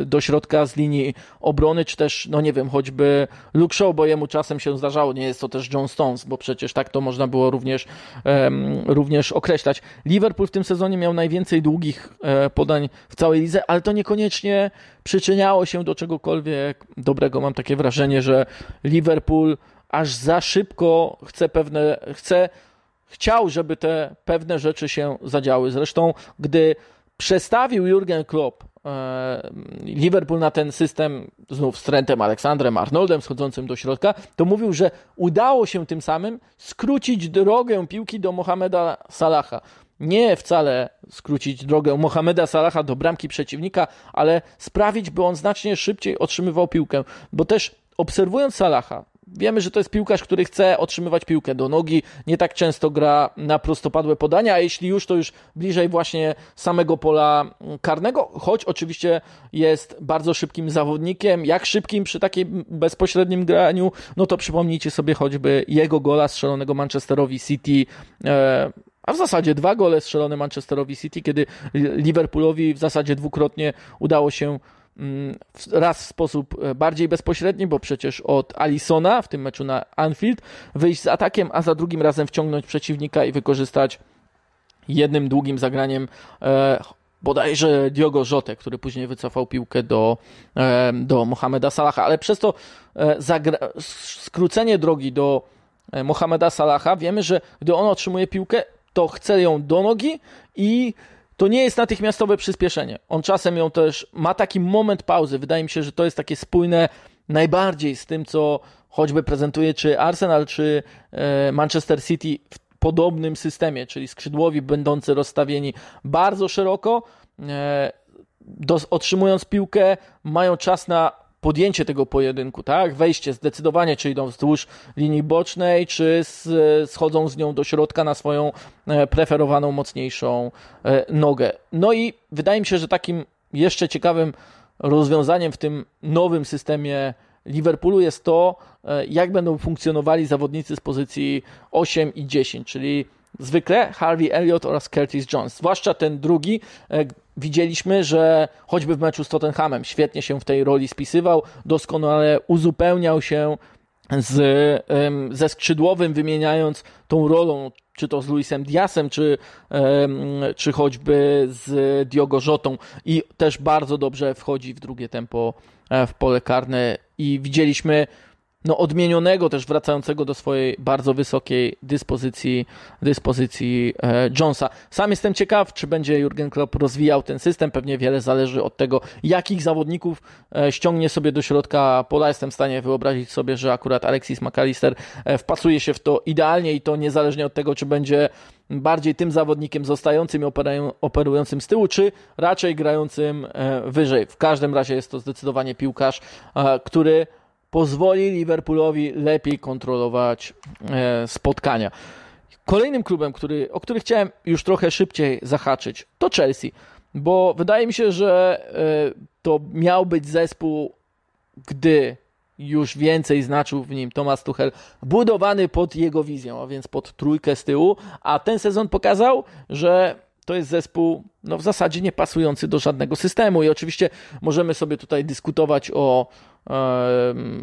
e, do środka z linii obrony, czy też, no nie wiem, choćby Luke Shaw, bo jemu czasem się zdarzało, nie jest to też John Stones, bo przecież tak to można było również, również określać. Liverpool w tym sezonie miał najwięcej długich e, podań w całej lidze, ale to niekoniecznie przyczyniało się do czegokolwiek dobrego. Mam takie wrażenie, że Liverpool aż za szybko chce pewne, chce, chciał, żeby te pewne rzeczy się zadziały. Zresztą, gdy przestawił Jurgen Klopp e, Liverpool na ten system znów z Trentem Aleksandrem Arnoldem schodzącym do środka, to mówił, że udało się tym samym skrócić drogę piłki do Mohameda Salaha. Nie wcale skrócić drogę Mohameda Salaha do bramki przeciwnika, ale sprawić, by on znacznie szybciej otrzymywał piłkę, bo też obserwując Salaha, Wiemy, że to jest piłkarz, który chce otrzymywać piłkę do nogi, nie tak często gra na prostopadłe podania, a jeśli już, to już bliżej właśnie samego pola karnego, choć oczywiście jest bardzo szybkim zawodnikiem. Jak szybkim przy takim bezpośrednim graniu, no to przypomnijcie sobie choćby jego gola strzelonego Manchesterowi City. E, a w zasadzie dwa gole strzelone Manchesterowi City, kiedy Liverpoolowi w zasadzie dwukrotnie udało się Mm, raz w sposób e, bardziej bezpośredni, bo przecież od Alisona w tym meczu na Anfield wyjść z atakiem, a za drugim razem wciągnąć przeciwnika i wykorzystać jednym długim zagraniem e, bodajże Diogo Jotę, który później wycofał piłkę do, e, do Mohameda Salaha, ale przez to skrócenie drogi do Mohameda Salaha wiemy, że gdy on otrzymuje piłkę, to chce ją do nogi i to nie jest natychmiastowe przyspieszenie. On czasem ją też ma taki moment pauzy. Wydaje mi się, że to jest takie spójne najbardziej z tym, co choćby prezentuje czy Arsenal, czy e, Manchester City w podobnym systemie, czyli skrzydłowi będący rozstawieni bardzo szeroko, e, otrzymując piłkę, mają czas na podjęcie tego pojedynku, tak? Wejście zdecydowanie, czy idą wzdłuż linii bocznej, czy schodzą z nią do środka na swoją e, preferowaną, mocniejszą e, nogę. No i wydaje mi się, że takim jeszcze ciekawym rozwiązaniem w tym nowym systemie Liverpoolu jest to, e, jak będą funkcjonowali zawodnicy z pozycji 8 i 10, czyli zwykle Harvey Elliott oraz Curtis Jones. Zwłaszcza ten drugi, widzieliśmy, że choćby w meczu z Tottenhamem świetnie się w tej roli spisywał, doskonale uzupełniał się z, ze skrzydłowym, wymieniając tą rolą, czy to z Luisem Diasem, czy, czy choćby z Diogo Jotą. I też bardzo dobrze wchodzi w drugie tempo e, w pole karne. I widzieliśmy no, odmienionego też wracającego do swojej bardzo wysokiej dyspozycji, dyspozycji e, Jonesa. Sam jestem ciekaw, czy będzie Jurgen Klopp rozwijał ten system. Pewnie wiele zależy od tego, jakich zawodników e, ściągnie sobie do środka pola. Jestem w stanie wyobrazić sobie, że akurat Alexis McAllister e, wpasuje się w to idealnie i to niezależnie od tego, czy będzie bardziej tym zawodnikiem zostającym i operującym z tyłu, czy raczej grającym wyżej. W każdym razie jest to zdecydowanie piłkarz, który pozwoli Liverpoolowi lepiej kontrolować e, spotkania. Kolejnym klubem, który, o który chciałem już trochę szybciej zahaczyć, to Chelsea, bo wydaje mi się, że e, to miał być zespół, gdy już więcej znaczył w nim Thomas Tuchel, budowany pod jego wizją, a więc pod trójkę z tyłu, a ten sezon pokazał, że to jest zespół no, w zasadzie nie pasujący do żadnego systemu i oczywiście możemy sobie tutaj dyskutować o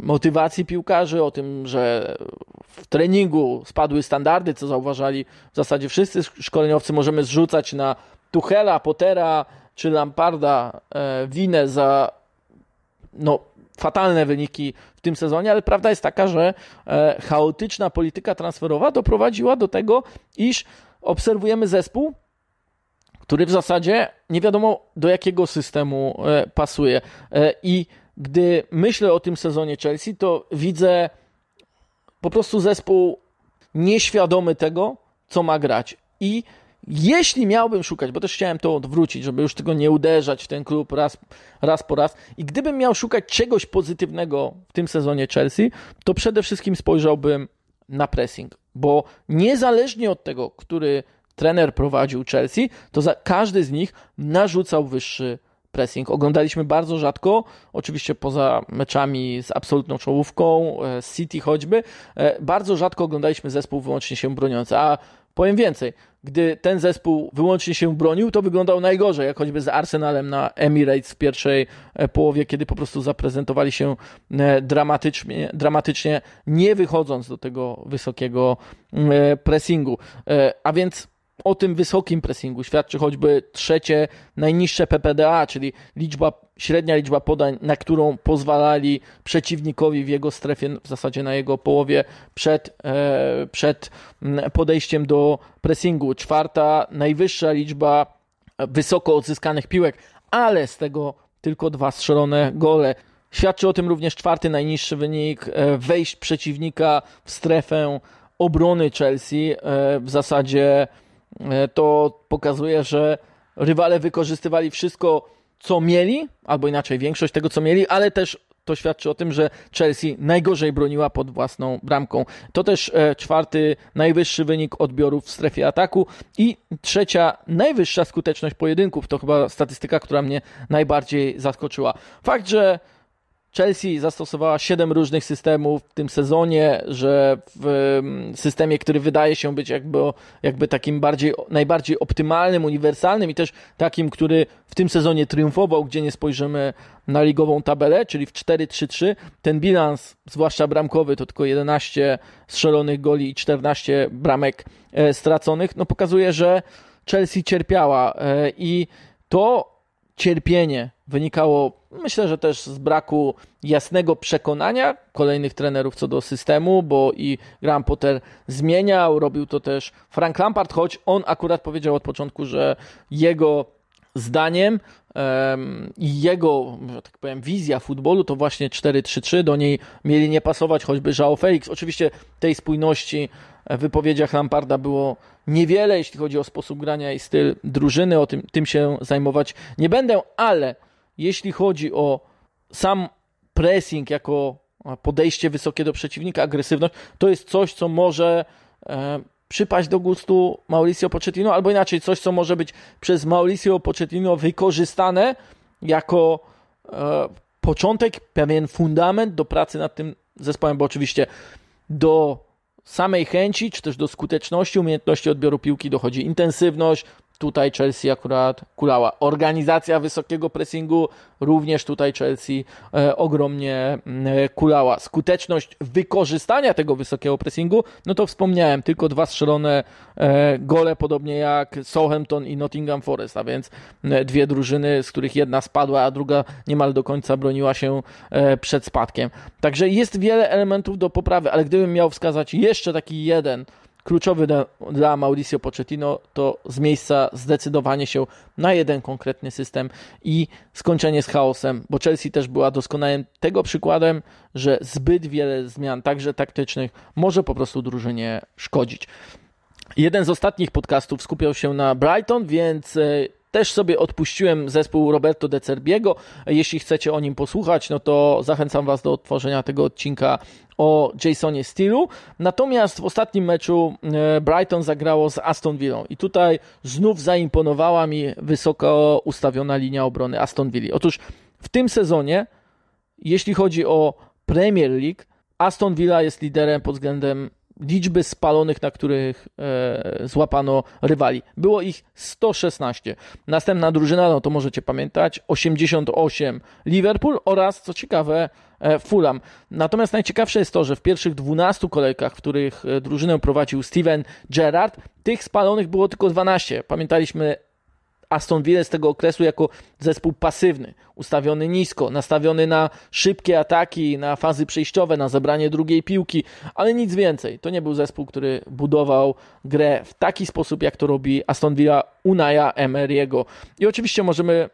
motywacji piłkarzy, o tym, że w treningu spadły standardy, co zauważali w zasadzie wszyscy szkoleniowcy. Możemy zrzucać na Tuchela, Pottera czy Lamparda e, winę za no, fatalne wyniki w tym sezonie, ale prawda jest taka, że e, chaotyczna polityka transferowa doprowadziła do tego, iż obserwujemy zespół, który w zasadzie nie wiadomo do jakiego systemu e, pasuje. I gdy myślę o tym sezonie Chelsea, to widzę po prostu zespół nieświadomy tego, co ma grać. I jeśli miałbym szukać, bo też chciałem to odwrócić, żeby już tego nie uderzać w ten klub raz, raz po raz, i gdybym miał szukać czegoś pozytywnego w tym sezonie Chelsea, to przede wszystkim spojrzałbym na pressing, bo niezależnie od tego, który trener prowadził Chelsea, to każdy z nich narzucał wyższy pressing. Oglądaliśmy bardzo rzadko, oczywiście poza meczami z absolutną czołówką, e, City choćby, e, bardzo rzadko oglądaliśmy zespół wyłącznie się broniący. A powiem więcej, gdy ten zespół wyłącznie się bronił, to wyglądał najgorzej, jak choćby z Arsenalem na Emirates w pierwszej e, połowie, kiedy po prostu zaprezentowali się dramatycznie, dramatycznie nie wychodząc do tego wysokiego pressingu. A więc o tym wysokim pressingu świadczy choćby trzecie najniższe PPDA, czyli liczba, średnia liczba podań, na którą pozwalali przeciwnikowi w jego strefie, w zasadzie na jego połowie przed, e, przed podejściem do pressingu. Czwarta najwyższa liczba wysoko odzyskanych piłek, ale z tego tylko dwa strzelone gole. Świadczy o tym również czwarty najniższy wynik e, wejść przeciwnika w strefę obrony Chelsea. E, w zasadzie to pokazuje, że rywale wykorzystywali wszystko, co mieli, albo inaczej większość tego, co mieli, ale też to świadczy o tym, że Chelsea najgorzej broniła pod własną bramką. To też e, czwarty najwyższy wynik odbiorów w strefie ataku i trzecia najwyższa skuteczność pojedynków. To chyba statystyka, która mnie najbardziej zaskoczyła. Fakt, że Chelsea zastosowała 7 różnych systemów w tym sezonie, że w mm, systemie, który wydaje się być jakby, jakby takim bardziej, najbardziej optymalnym, uniwersalnym i też takim, który w tym sezonie triumfował, gdzie nie spojrzymy na ligową tabelę, czyli w 4-3-3. Ten bilans, zwłaszcza bramkowy, to tylko 11 strzelonych goli i 14 bramek e, straconych, no pokazuje, że Chelsea cierpiała e, i to cierpienie wynikało, myślę, że też z braku jasnego przekonania kolejnych trenerów co do systemu, bo i Graham Potter zmieniał, robił to też Frank Lampard, choć on akurat powiedział od początku, że jego zdaniem i jego, że tak powiem, wizja futbolu to właśnie 4-3-3, do niej mieli nie pasować choćby João Felix. Oczywiście tej spójności wypowiedziach Lamparda było niewiele, jeśli chodzi o sposób grania i styl drużyny, o tym, tym się zajmować nie będę, ale jeśli chodzi o sam pressing jako podejście wysokie do przeciwnika, agresywność, to jest coś, co może e, przypaść do gustu Mauricio Pochettino, albo inaczej, coś, co może być przez Mauricio Pochettino wykorzystane jako e, początek, pewien fundament do pracy nad tym zespołem, bo oczywiście do samej chęci, czy też do skuteczności, umiejętności odbioru piłki dochodzi intensywność, Tutaj Chelsea akurat kulała. Organizacja wysokiego pressingu również tutaj Chelsea e, ogromnie e, kulała. Skuteczność wykorzystania tego wysokiego pressingu, no to wspomniałem, tylko dwa strzelone e, gole, podobnie jak Southampton i Nottingham Forest, a więc e, dwie drużyny, z których jedna spadła, a druga niemal do końca broniła się przed spadkiem. Także jest wiele elementów do poprawy, ale gdybym miał wskazać jeszcze taki jeden, kluczowy dla, dla Mauricio Pochettino to z miejsca zdecydowanie się na jeden konkretny system i skończenie z chaosem, bo Chelsea też była doskonałym tego przykładem, że zbyt wiele zmian, także taktycznych, może po prostu drużynie szkodzić. Jeden z ostatnich podcastów skupiał się na Brighton, więc e, też sobie odpuściłem zespół Roberto De Cerbiego. Jeśli chcecie o nim posłuchać, no to zachęcam Was do odtworzenia tego odcinka o Jasonie Steelu. Natomiast w ostatnim meczu e, Brighton zagrało z Aston Villa i tutaj znów zaimponowała mi wysoko ustawiona linia obrony Aston Villa. Otóż w tym sezonie, jeśli chodzi o Premier League, Aston Villa jest liderem pod względem liczby spalonych, na których e, złapano rywali. Było ich 116. Następna drużyna, no to możecie pamiętać, 88 Liverpool oraz, co ciekawe, e, Fulham. Natomiast najciekawsze jest to, że w pierwszych 12 kolejkach, w których e, drużynę prowadził Steven Gerrard, tych spalonych było tylko 12. Pamiętaliśmy Aston Villa z tego okresu jako zespół pasywny, ustawiony nisko, nastawiony na szybkie ataki, na fazy przejściowe, na zebranie drugiej piłki, ale nic więcej. To nie był zespół, który budował grę w taki sposób, jak to robi Aston Villa Unaya Emery'ego. I oczywiście możemy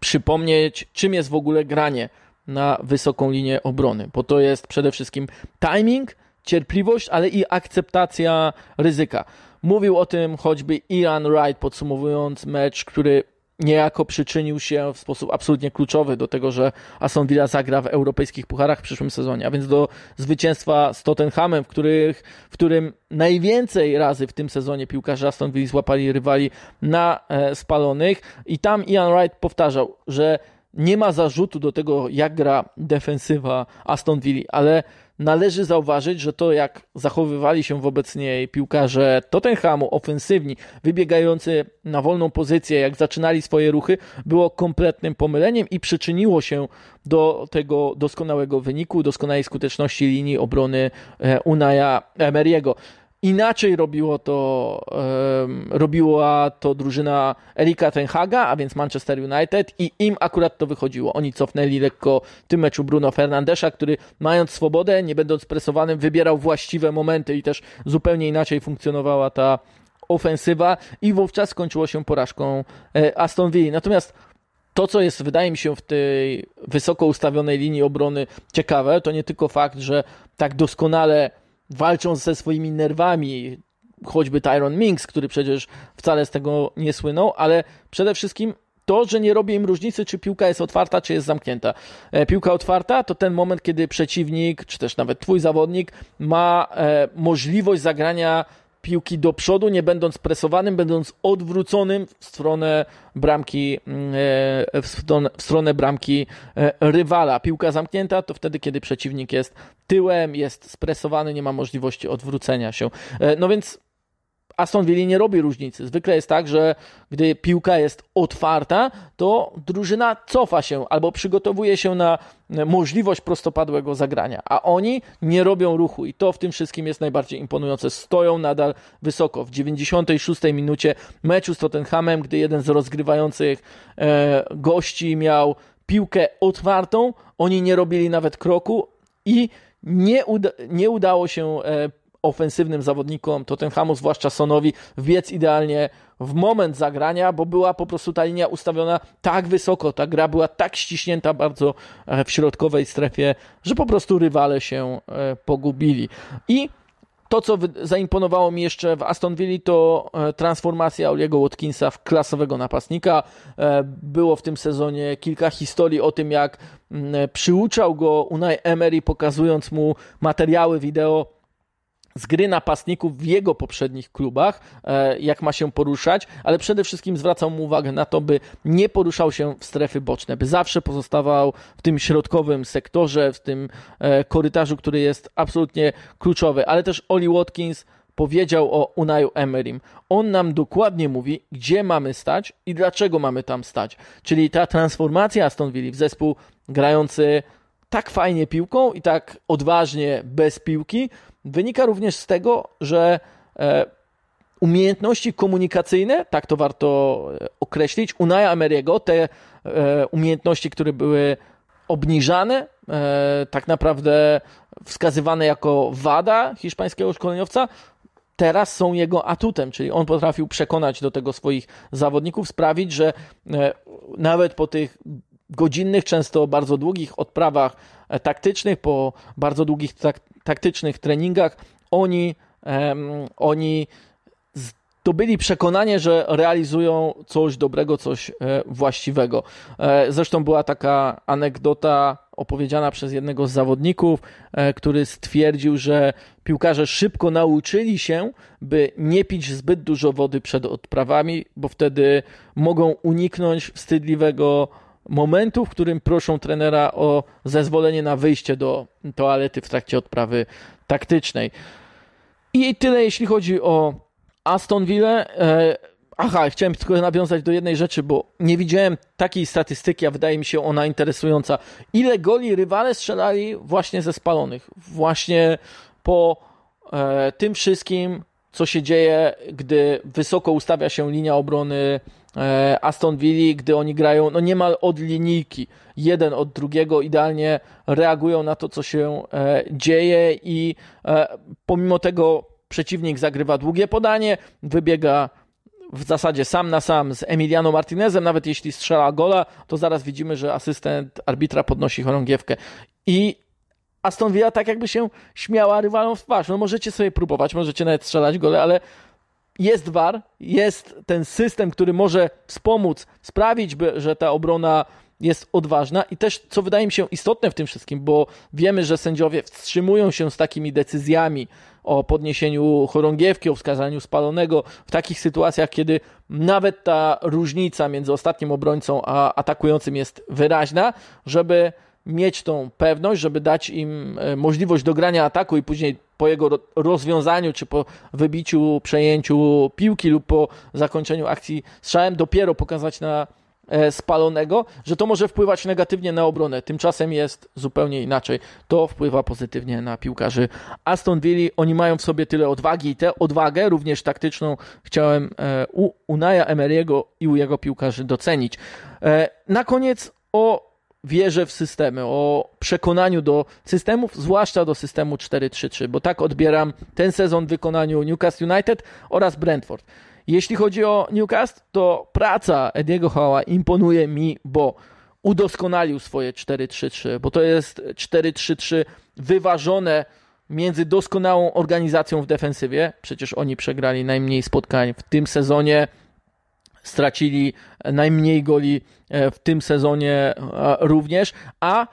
przypomnieć, czym jest w ogóle granie na wysoką linię obrony, bo to jest przede wszystkim timing, cierpliwość, ale i akceptacja ryzyka. Mówił o tym choćby Ian Wright, podsumowując mecz, który niejako przyczynił się w sposób absolutnie kluczowy do tego, że Aston Villa zagra w europejskich pucharach w przyszłym sezonie, a więc do zwycięstwa z Tottenhamem, w, których, w którym najwięcej razy w tym sezonie piłkarze Aston Villa złapali rywali na e, spalonych. I tam Ian Wright powtarzał, że nie ma zarzutu do tego, jak gra defensywa Aston Villa, ale należy zauważyć, że to jak zachowywali się wobec niej piłkarze Tottenhamu, ofensywni, wybiegający na wolną pozycję, jak zaczynali swoje ruchy, było kompletnym pomyleniem i przyczyniło się do tego doskonałego wyniku, doskonałej skuteczności linii obrony e, Unaja Emery'ego. Inaczej robiło to, um, robiła to drużyna Erika Tenhaga, a więc Manchester United i im akurat to wychodziło. Oni cofnęli lekko w tym meczu Bruno Fernandesza, który mając swobodę, nie będąc presowanym, wybierał właściwe momenty i też zupełnie inaczej funkcjonowała ta ofensywa i wówczas skończyło się porażką Aston Villa. Natomiast to, co jest, wydaje mi się, w tej wysoko ustawionej linii obrony ciekawe, to nie tylko fakt, że tak doskonale walczą ze swoimi nerwami, choćby Tyron Minks, który przecież wcale z tego nie słynął, ale przede wszystkim to, że nie robi im różnicy, czy piłka jest otwarta, czy jest zamknięta. E, piłka otwarta to ten moment, kiedy przeciwnik, czy też nawet twój zawodnik ma e, możliwość zagrania piłki do przodu, nie będąc presowanym, będąc odwróconym w stronę bramki, e, w stronę, w stronę bramki e, rywala. Piłka zamknięta to wtedy, kiedy przeciwnik jest tyłem, jest spresowany, nie ma możliwości odwrócenia się. E, no więc Aston Villa nie robi różnicy. Zwykle jest tak, że gdy piłka jest otwarta, to drużyna cofa się albo przygotowuje się na możliwość prostopadłego zagrania, a oni nie robią ruchu i to w tym wszystkim jest najbardziej imponujące. Stoją nadal wysoko. W 96 minucie meczu z Tottenhamem, gdy jeden z rozgrywających e, gości miał piłkę otwartą, oni nie robili nawet kroku i nie, uda nie udało się e, ofensywnym zawodnikom Tottenhamu, zwłaszcza Sonowi, wbiec idealnie w moment zagrania, bo była po prostu ta linia ustawiona tak wysoko, ta gra była tak ściśnięta bardzo e, w środkowej strefie, że po prostu rywale się e, pogubili. I to, co zaimponowało mi jeszcze w Aston Villa, to e, transformacja Oliego Watkinsa w klasowego napastnika. Było w tym sezonie kilka historii o tym, jak przyuczał go Unai Emery, pokazując mu materiały wideo z gry napastników w jego poprzednich klubach, e, jak ma się poruszać, ale przede wszystkim zwracał mu uwagę na to, by nie poruszał się w strefy boczne, by zawsze pozostawał w tym środkowym sektorze, w tym e, korytarzu, który jest absolutnie kluczowy. Ale też Oli Watkins powiedział o Unaju Emerym. On nam dokładnie mówi, gdzie mamy stać i dlaczego mamy tam stać. Czyli ta transformacja Aston Villa w zespół grający tak fajnie piłką i tak odważnie bez piłki, wynika również z tego, że e, umiejętności komunikacyjne, tak to warto e, określić, Unaja Ameriego, te e, umiejętności, które były obniżane, tak naprawdę wskazywane jako wada hiszpańskiego szkoleniowca, teraz są jego atutem, czyli on potrafił przekonać do tego swoich zawodników, sprawić, że nawet po tych godzinnych, często bardzo długich odprawach taktycznych, po bardzo długich tak, taktycznych treningach, oni, um, oni zdobyli przekonanie, że realizują coś dobrego, coś e, właściwego. E, zresztą była taka anegdota opowiedziana przez jednego z zawodników, który stwierdził, że piłkarze szybko nauczyli się, by nie pić zbyt dużo wody przed odprawami, bo wtedy mogą uniknąć wstydliwego momentu, w którym proszą trenera o zezwolenie na wyjście do toalety w trakcie odprawy taktycznej. I tyle, jeśli chodzi o Aston Villa. E, aha, chciałem tylko nawiązać do jednej rzeczy, bo nie widziałem takiej statystyki, a wydaje mi się ona interesująca. Ile goli rywale strzelali właśnie ze spalonych? Właśnie po e, tym wszystkim, co się dzieje, gdy wysoko ustawia się linia obrony Aston Villa, gdy oni grają no niemal od linijki, jeden od drugiego, idealnie reagują na to, co się e, dzieje i e, pomimo tego przeciwnik zagrywa długie podanie, wybiega w zasadzie sam na sam z Emiliano Martinezem, nawet jeśli strzela gola, to zaraz widzimy, że asystent arbitra podnosi chorągiewkę. I Aston Villa tak jakby się śmiała rywalom w twarz. No możecie sobie próbować, możecie nawet strzelać gole, ale jest VAR, jest ten system, który może wspomóc, sprawić, by, że ta obrona jest odważna. I też, co wydaje mi się istotne w tym wszystkim, bo wiemy, że sędziowie wstrzymują się z takimi decyzjami o podniesieniu chorągiewki, o wskazaniu spalonego w takich sytuacjach, kiedy nawet ta różnica między ostatnim obrońcą a atakującym jest wyraźna, żeby mieć tą pewność, żeby dać im e, możliwość dogrania ataku i później po jego rozwiązaniu, czy po wybiciu, przejęciu piłki lub po zakończeniu akcji strzałem dopiero pokazać na e, spalonego, że to może wpływać negatywnie na obronę. Tymczasem jest zupełnie inaczej. To wpływa pozytywnie na piłkarzy Aston Villa. Oni mają w sobie tyle odwagi i tę odwagę, również taktyczną, chciałem e, u Unaja Emery'ego i u jego piłkarzy docenić. Na koniec o wierzę w systemy, o przekonaniu do systemów, zwłaszcza do systemu 4-3-3, bo tak odbieram ten sezon w wykonaniu Newcastle United oraz Brentford. Jeśli chodzi o Newcastle, to praca Ediego Howe'a imponuje mi, bo udoskonalił swoje 4-3-3, bo to jest 4-3-3 wyważone między doskonałą organizacją w defensywie. Przecież oni przegrali najmniej spotkań w tym sezonie, stracili najmniej goli e, w tym sezonie e, również, a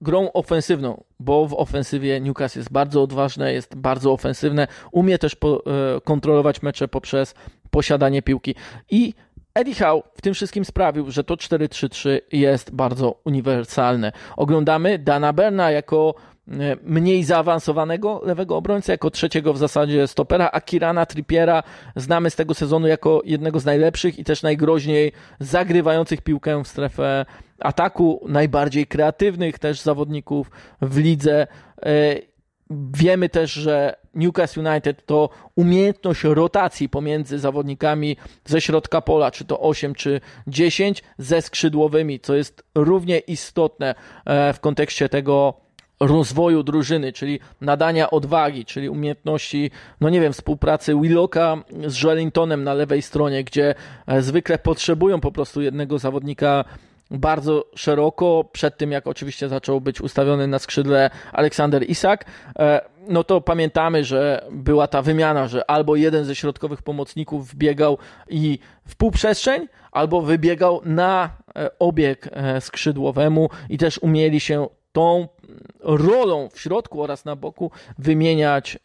grą ofensywną, bo w ofensywie Newcastle jest bardzo odważne, jest bardzo ofensywne, umie też po, e, kontrolować mecze poprzez posiadanie piłki i Eddie Howe w tym wszystkim sprawił, że to 4-3-3 jest bardzo uniwersalne. Oglądamy Dana Berna jako mniej zaawansowanego lewego obrońcę, jako trzeciego w zasadzie stopera, a Kirana Trippiera znamy z tego sezonu jako jednego z najlepszych i też najgroźniej zagrywających piłkę w strefę ataku, najbardziej kreatywnych też zawodników w lidze. E, wiemy też, że Newcastle United to umiejętność rotacji pomiędzy zawodnikami ze środka pola, czy to 8 czy 10, ze skrzydłowymi, co jest równie istotne e, w kontekście tego, rozwoju drużyny, czyli nadania odwagi, czyli umiejętności, no nie wiem, współpracy Willocka z Joelintonem na lewej stronie, gdzie e, zwykle potrzebują po prostu jednego zawodnika bardzo szeroko, przed tym jak oczywiście zaczął być ustawiony na skrzydle Aleksander Isak, e, no to pamiętamy, że była ta wymiana, że albo jeden ze środkowych pomocników wbiegał i w półprzestrzeń, albo wybiegał na e, obieg skrzydłowemu i też umieli się tą rolą w środku oraz na boku wymieniać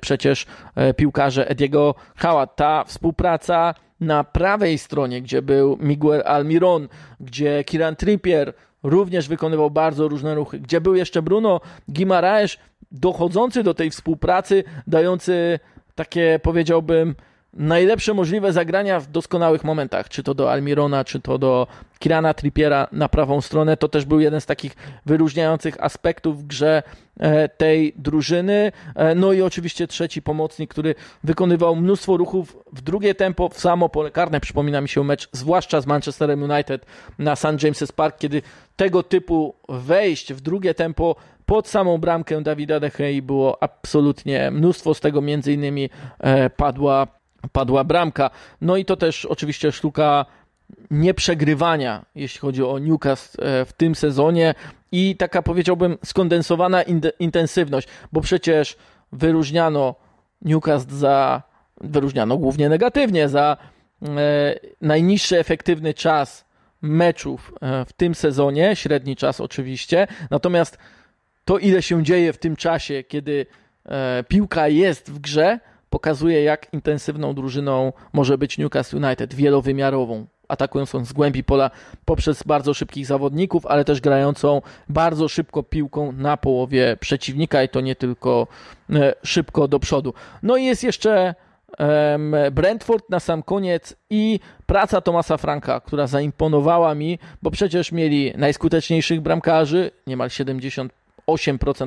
przecież e, piłkarze Ediego Hała. Ta współpraca na prawej stronie, gdzie był Miguel Almiron, gdzie Kiran Trippier również wykonywał bardzo różne ruchy, gdzie był jeszcze Bruno Guimaraes, dochodzący do tej współpracy, dający takie powiedziałbym najlepsze możliwe zagrania w doskonałych momentach, czy to do Almirona, czy to do Kirana Trippiera na prawą stronę. To też był jeden z takich wyróżniających aspektów w grze e, tej drużyny. E, no i oczywiście trzeci pomocnik, który wykonywał mnóstwo ruchów w drugie tempo, w samo pole karne. Przypomina mi się mecz, zwłaszcza z Manchesterem United na St. James's Park, kiedy tego typu wejść w drugie tempo pod samą bramkę Dawida De Gea było absolutnie mnóstwo, z tego między innymi e, padła padła bramka. No i to też oczywiście sztuka nieprzegrywania, jeśli chodzi o Newcastle e, w tym sezonie i taka powiedziałbym skondensowana intensywność, bo przecież wyróżniano Newcastle za, wyróżniano głównie negatywnie, za e, najniższy efektywny czas meczów e, w tym sezonie, średni czas oczywiście, natomiast to ile się dzieje w tym czasie, kiedy e, piłka jest w grze, pokazuje, jak intensywną drużyną może być Newcastle United, wielowymiarową, atakującą z głębi pola poprzez bardzo szybkich zawodników, ale też grającą bardzo szybko piłką na połowie przeciwnika i to nie tylko e, szybko do przodu. No i jest jeszcze Brentford na sam koniec i praca Tomasa Franka, która zaimponowała mi, bo przecież mieli najskuteczniejszych bramkarzy, niemal 78%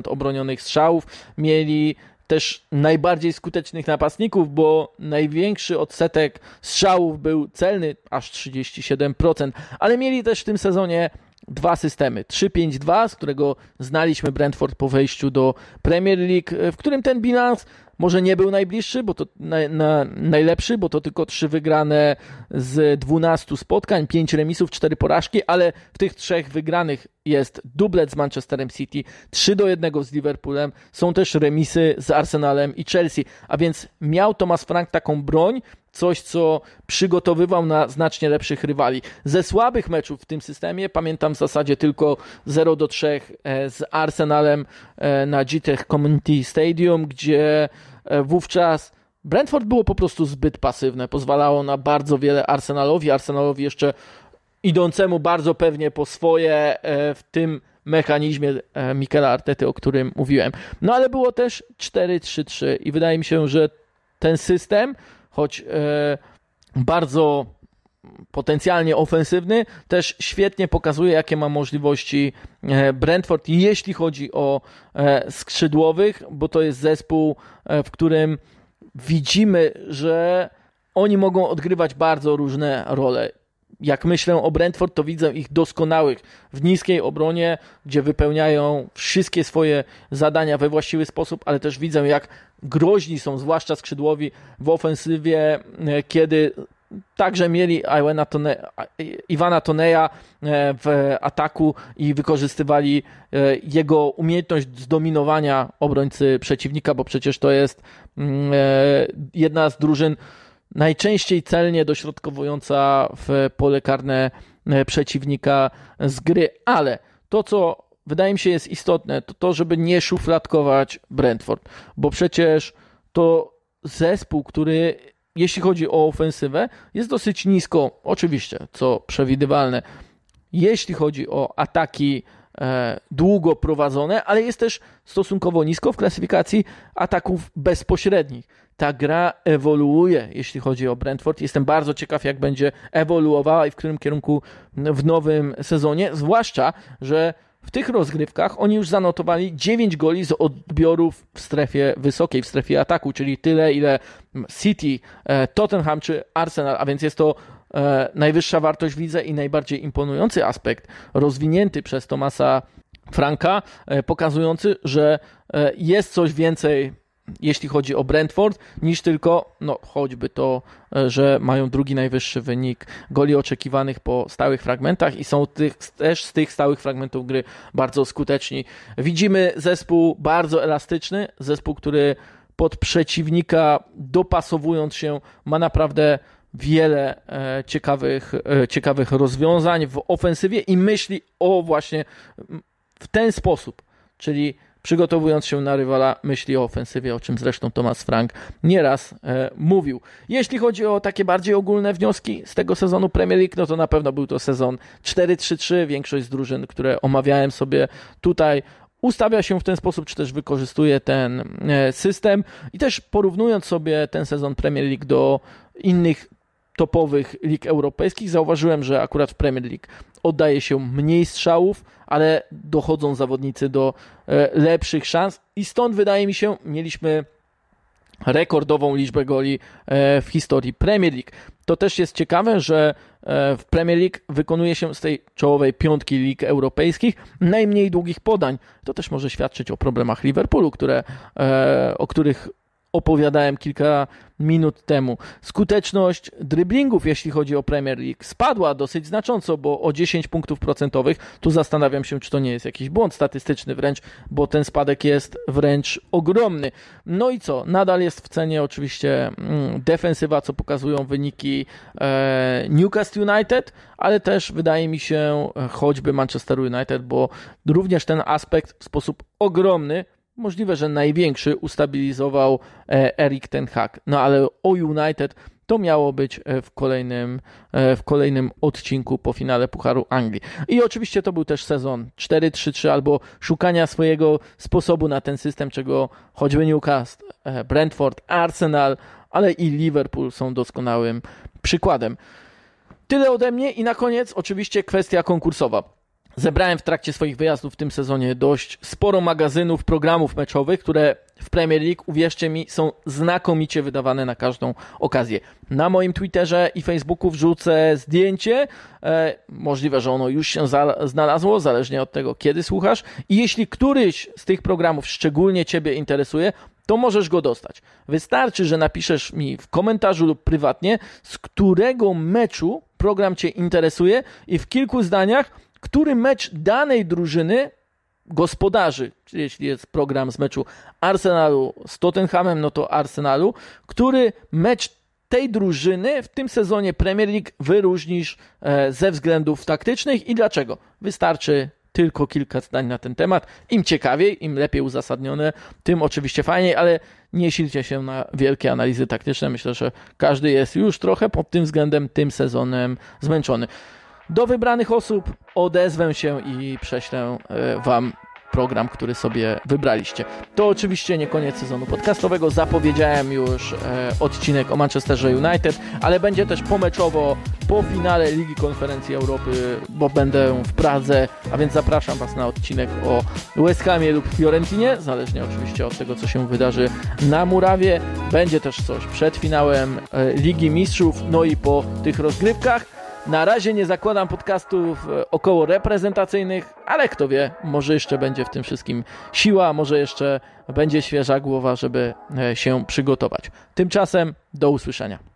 obronionych strzałów, mieli też najbardziej skutecznych napastników, bo największy odsetek strzałów był celny, aż 37%, ale mieli też w tym sezonie dwa systemy. 3-5-2, z którego znaliśmy Brentford po wejściu do Premier League, w którym ten bilans może nie był najbliższy, bo to na, na, najlepszy, bo to tylko trzy wygrane z 12 spotkań, 5 remisów, 4 porażki, ale w tych trzech wygranych jest dublet z Manchesterem City, 3 do 1 z Liverpoolem, są też remisy z Arsenalem i Chelsea, a więc miał Thomas Frank taką broń, coś, co przygotowywał na znacznie lepszych rywali. Ze słabych meczów w tym systemie pamiętam w zasadzie tylko 0 do 3 e, z Arsenalem e, na Gitech Community Stadium, gdzie wówczas Brentford było po prostu zbyt pasywne, pozwalało na bardzo wiele Arsenalowi, Arsenalowi jeszcze idącemu bardzo pewnie po swoje w tym mechanizmie Mikela Artety, o którym mówiłem. No ale było też 4-3-3 i wydaje mi się, że ten system choć e, bardzo potencjalnie ofensywny, też świetnie pokazuje, jakie ma możliwości e, Brentford, jeśli chodzi o e, skrzydłowych, bo to jest zespół, w którym widzimy, że oni mogą odgrywać bardzo różne role. jak myślę o Brentford, to widzę ich doskonałych w niskiej obronie, gdzie wypełniają wszystkie swoje zadania we właściwy sposób, ale też widzę, jak groźni są, zwłaszcza skrzydłowi w ofensywie, e, kiedy także mieli Tone, Iwana Toneja e, w ataku i wykorzystywali e, jego umiejętność zdominowania obrońcy przeciwnika, bo przecież to jest mm, jedna z drużyn najczęściej celnie dośrodkowująca w pole karne e, przeciwnika z gry, ale to, co wydaje mi się jest istotne, to to, żeby nie szufladkować Brentford, bo przecież to zespół, który jeśli chodzi o ofensywę, jest dosyć nisko, oczywiście, co przewidywalne, jeśli chodzi o ataki e, długo prowadzone, ale jest też stosunkowo nisko w klasyfikacji ataków bezpośrednich ta gra ewoluuje, jeśli chodzi o Brentford. Jestem bardzo ciekaw, jak będzie ewoluowała i w którym kierunku w nowym sezonie, zwłaszcza, że w tych rozgrywkach oni już zanotowali 9 goli z odbiorów w strefie wysokiej, w strefie ataku, czyli tyle, ile City, e, Tottenham czy Arsenal, a więc jest to e, najwyższa wartość w lidze i najbardziej imponujący aspekt rozwinięty przez Tomasa Franka, e, pokazujący, że jest coś więcej jeśli chodzi o Brentford, niż tylko, no choćby to, e, że mają drugi najwyższy wynik goli oczekiwanych po stałych fragmentach i są tych, też z tych stałych fragmentów gry bardzo skuteczni. Widzimy zespół bardzo elastyczny, zespół, który pod przeciwnika dopasowując się ma naprawdę wiele e, ciekawych, e, ciekawych rozwiązań w ofensywie i myśli o właśnie w ten sposób, czyli przygotowując się na rywala, myśli o ofensywie, o czym zresztą Thomas Frank nieraz e, mówił. Jeśli chodzi o takie bardziej ogólne wnioski z tego sezonu Premier League, no to na pewno był to sezon 4-3-3. Większość z drużyn, które omawiałem sobie tutaj, ustawia się w ten sposób, czy też wykorzystuje ten e, system. I też porównując sobie ten sezon Premier League do innych topowych lig europejskich, zauważyłem, że akurat w Premier League oddaje się mniej strzałów, ale dochodzą zawodnicy do e, lepszych szans i stąd wydaje mi się, mieliśmy rekordową liczbę goli e, w historii Premier League. To też jest ciekawe, że e, w Premier League wykonuje się z tej czołowej piątki lig europejskich najmniej długich podań. To też może świadczyć o problemach Liverpoolu, które, o których opowiadałem kilka minut temu. Skuteczność dryblingów, jeśli chodzi o Premier League, spadła dosyć znacząco, bo o 10 punktów procentowych. Tu zastanawiam się, czy to nie jest jakiś błąd statystyczny wręcz, bo ten spadek jest wręcz ogromny. No i co? Nadal jest w cenie oczywiście mm, defensywa, co pokazują wyniki e, Newcastle United, ale też wydaje mi się choćby Manchester United, bo również ten aspekt w sposób ogromny możliwe, że największy ustabilizował e, Erik Ten Hag. No ale o United to miało być e, w kolejnym, e, w kolejnym odcinku po finale Pucharu Anglii. I oczywiście to był też sezon 4-3-3 albo szukania swojego sposobu na ten system, czego choćby Newcastle, Brentford, Arsenal, ale i Liverpool są doskonałym przykładem. Tyle ode mnie i na koniec oczywiście kwestia konkursowa. Zebrałem w trakcie swoich wyjazdów w tym sezonie dość sporo magazynów, programów meczowych, które w Premier League, uwierzcie mi, są znakomicie wydawane na każdą okazję. Na moim Twitterze i Facebooku wrzucę zdjęcie. E, możliwe, że ono już się znalazło, zależnie od tego, kiedy słuchasz. I jeśli któryś z tych programów szczególnie Ciebie interesuje, to możesz go dostać. Wystarczy, że napiszesz mi w komentarzu lub prywatnie, z którego meczu program Cię interesuje i w kilku zdaniach który mecz danej drużyny gospodarzy, czyli jeśli jest program z meczu Arsenalu z Tottenhamem, no to Arsenalu, który mecz tej drużyny w tym sezonie Premier League wyróżnisz e, ze względów taktycznych i dlaczego? Wystarczy tylko kilka zdań na ten temat. Im ciekawiej, im lepiej uzasadnione, tym oczywiście fajniej, ale nie silcie się na wielkie analizy taktyczne. Myślę, że każdy jest już trochę pod tym względem tym sezonem zmęczony. Do wybranych osób odezwę się i prześlę e, Wam program, który sobie wybraliście. To oczywiście nie koniec sezonu podcastowego. Zapowiedziałem już e, odcinek o Manchesterze United, ale będzie też pomeczowo po finale Ligi Konferencji Europy, bo będę w Pradze, a więc zapraszam Was na odcinek o West Hamie lub Fiorentinie, zależnie oczywiście od tego, co się wydarzy na Murawie. Będzie też coś przed finałem e, Ligi Mistrzów, no i po tych rozgrywkach. Na razie nie zakładam podcastów e, około reprezentacyjnych, ale kto wie, może jeszcze będzie w tym wszystkim siła, może jeszcze będzie świeża głowa, żeby e, się przygotować. Tymczasem do usłyszenia.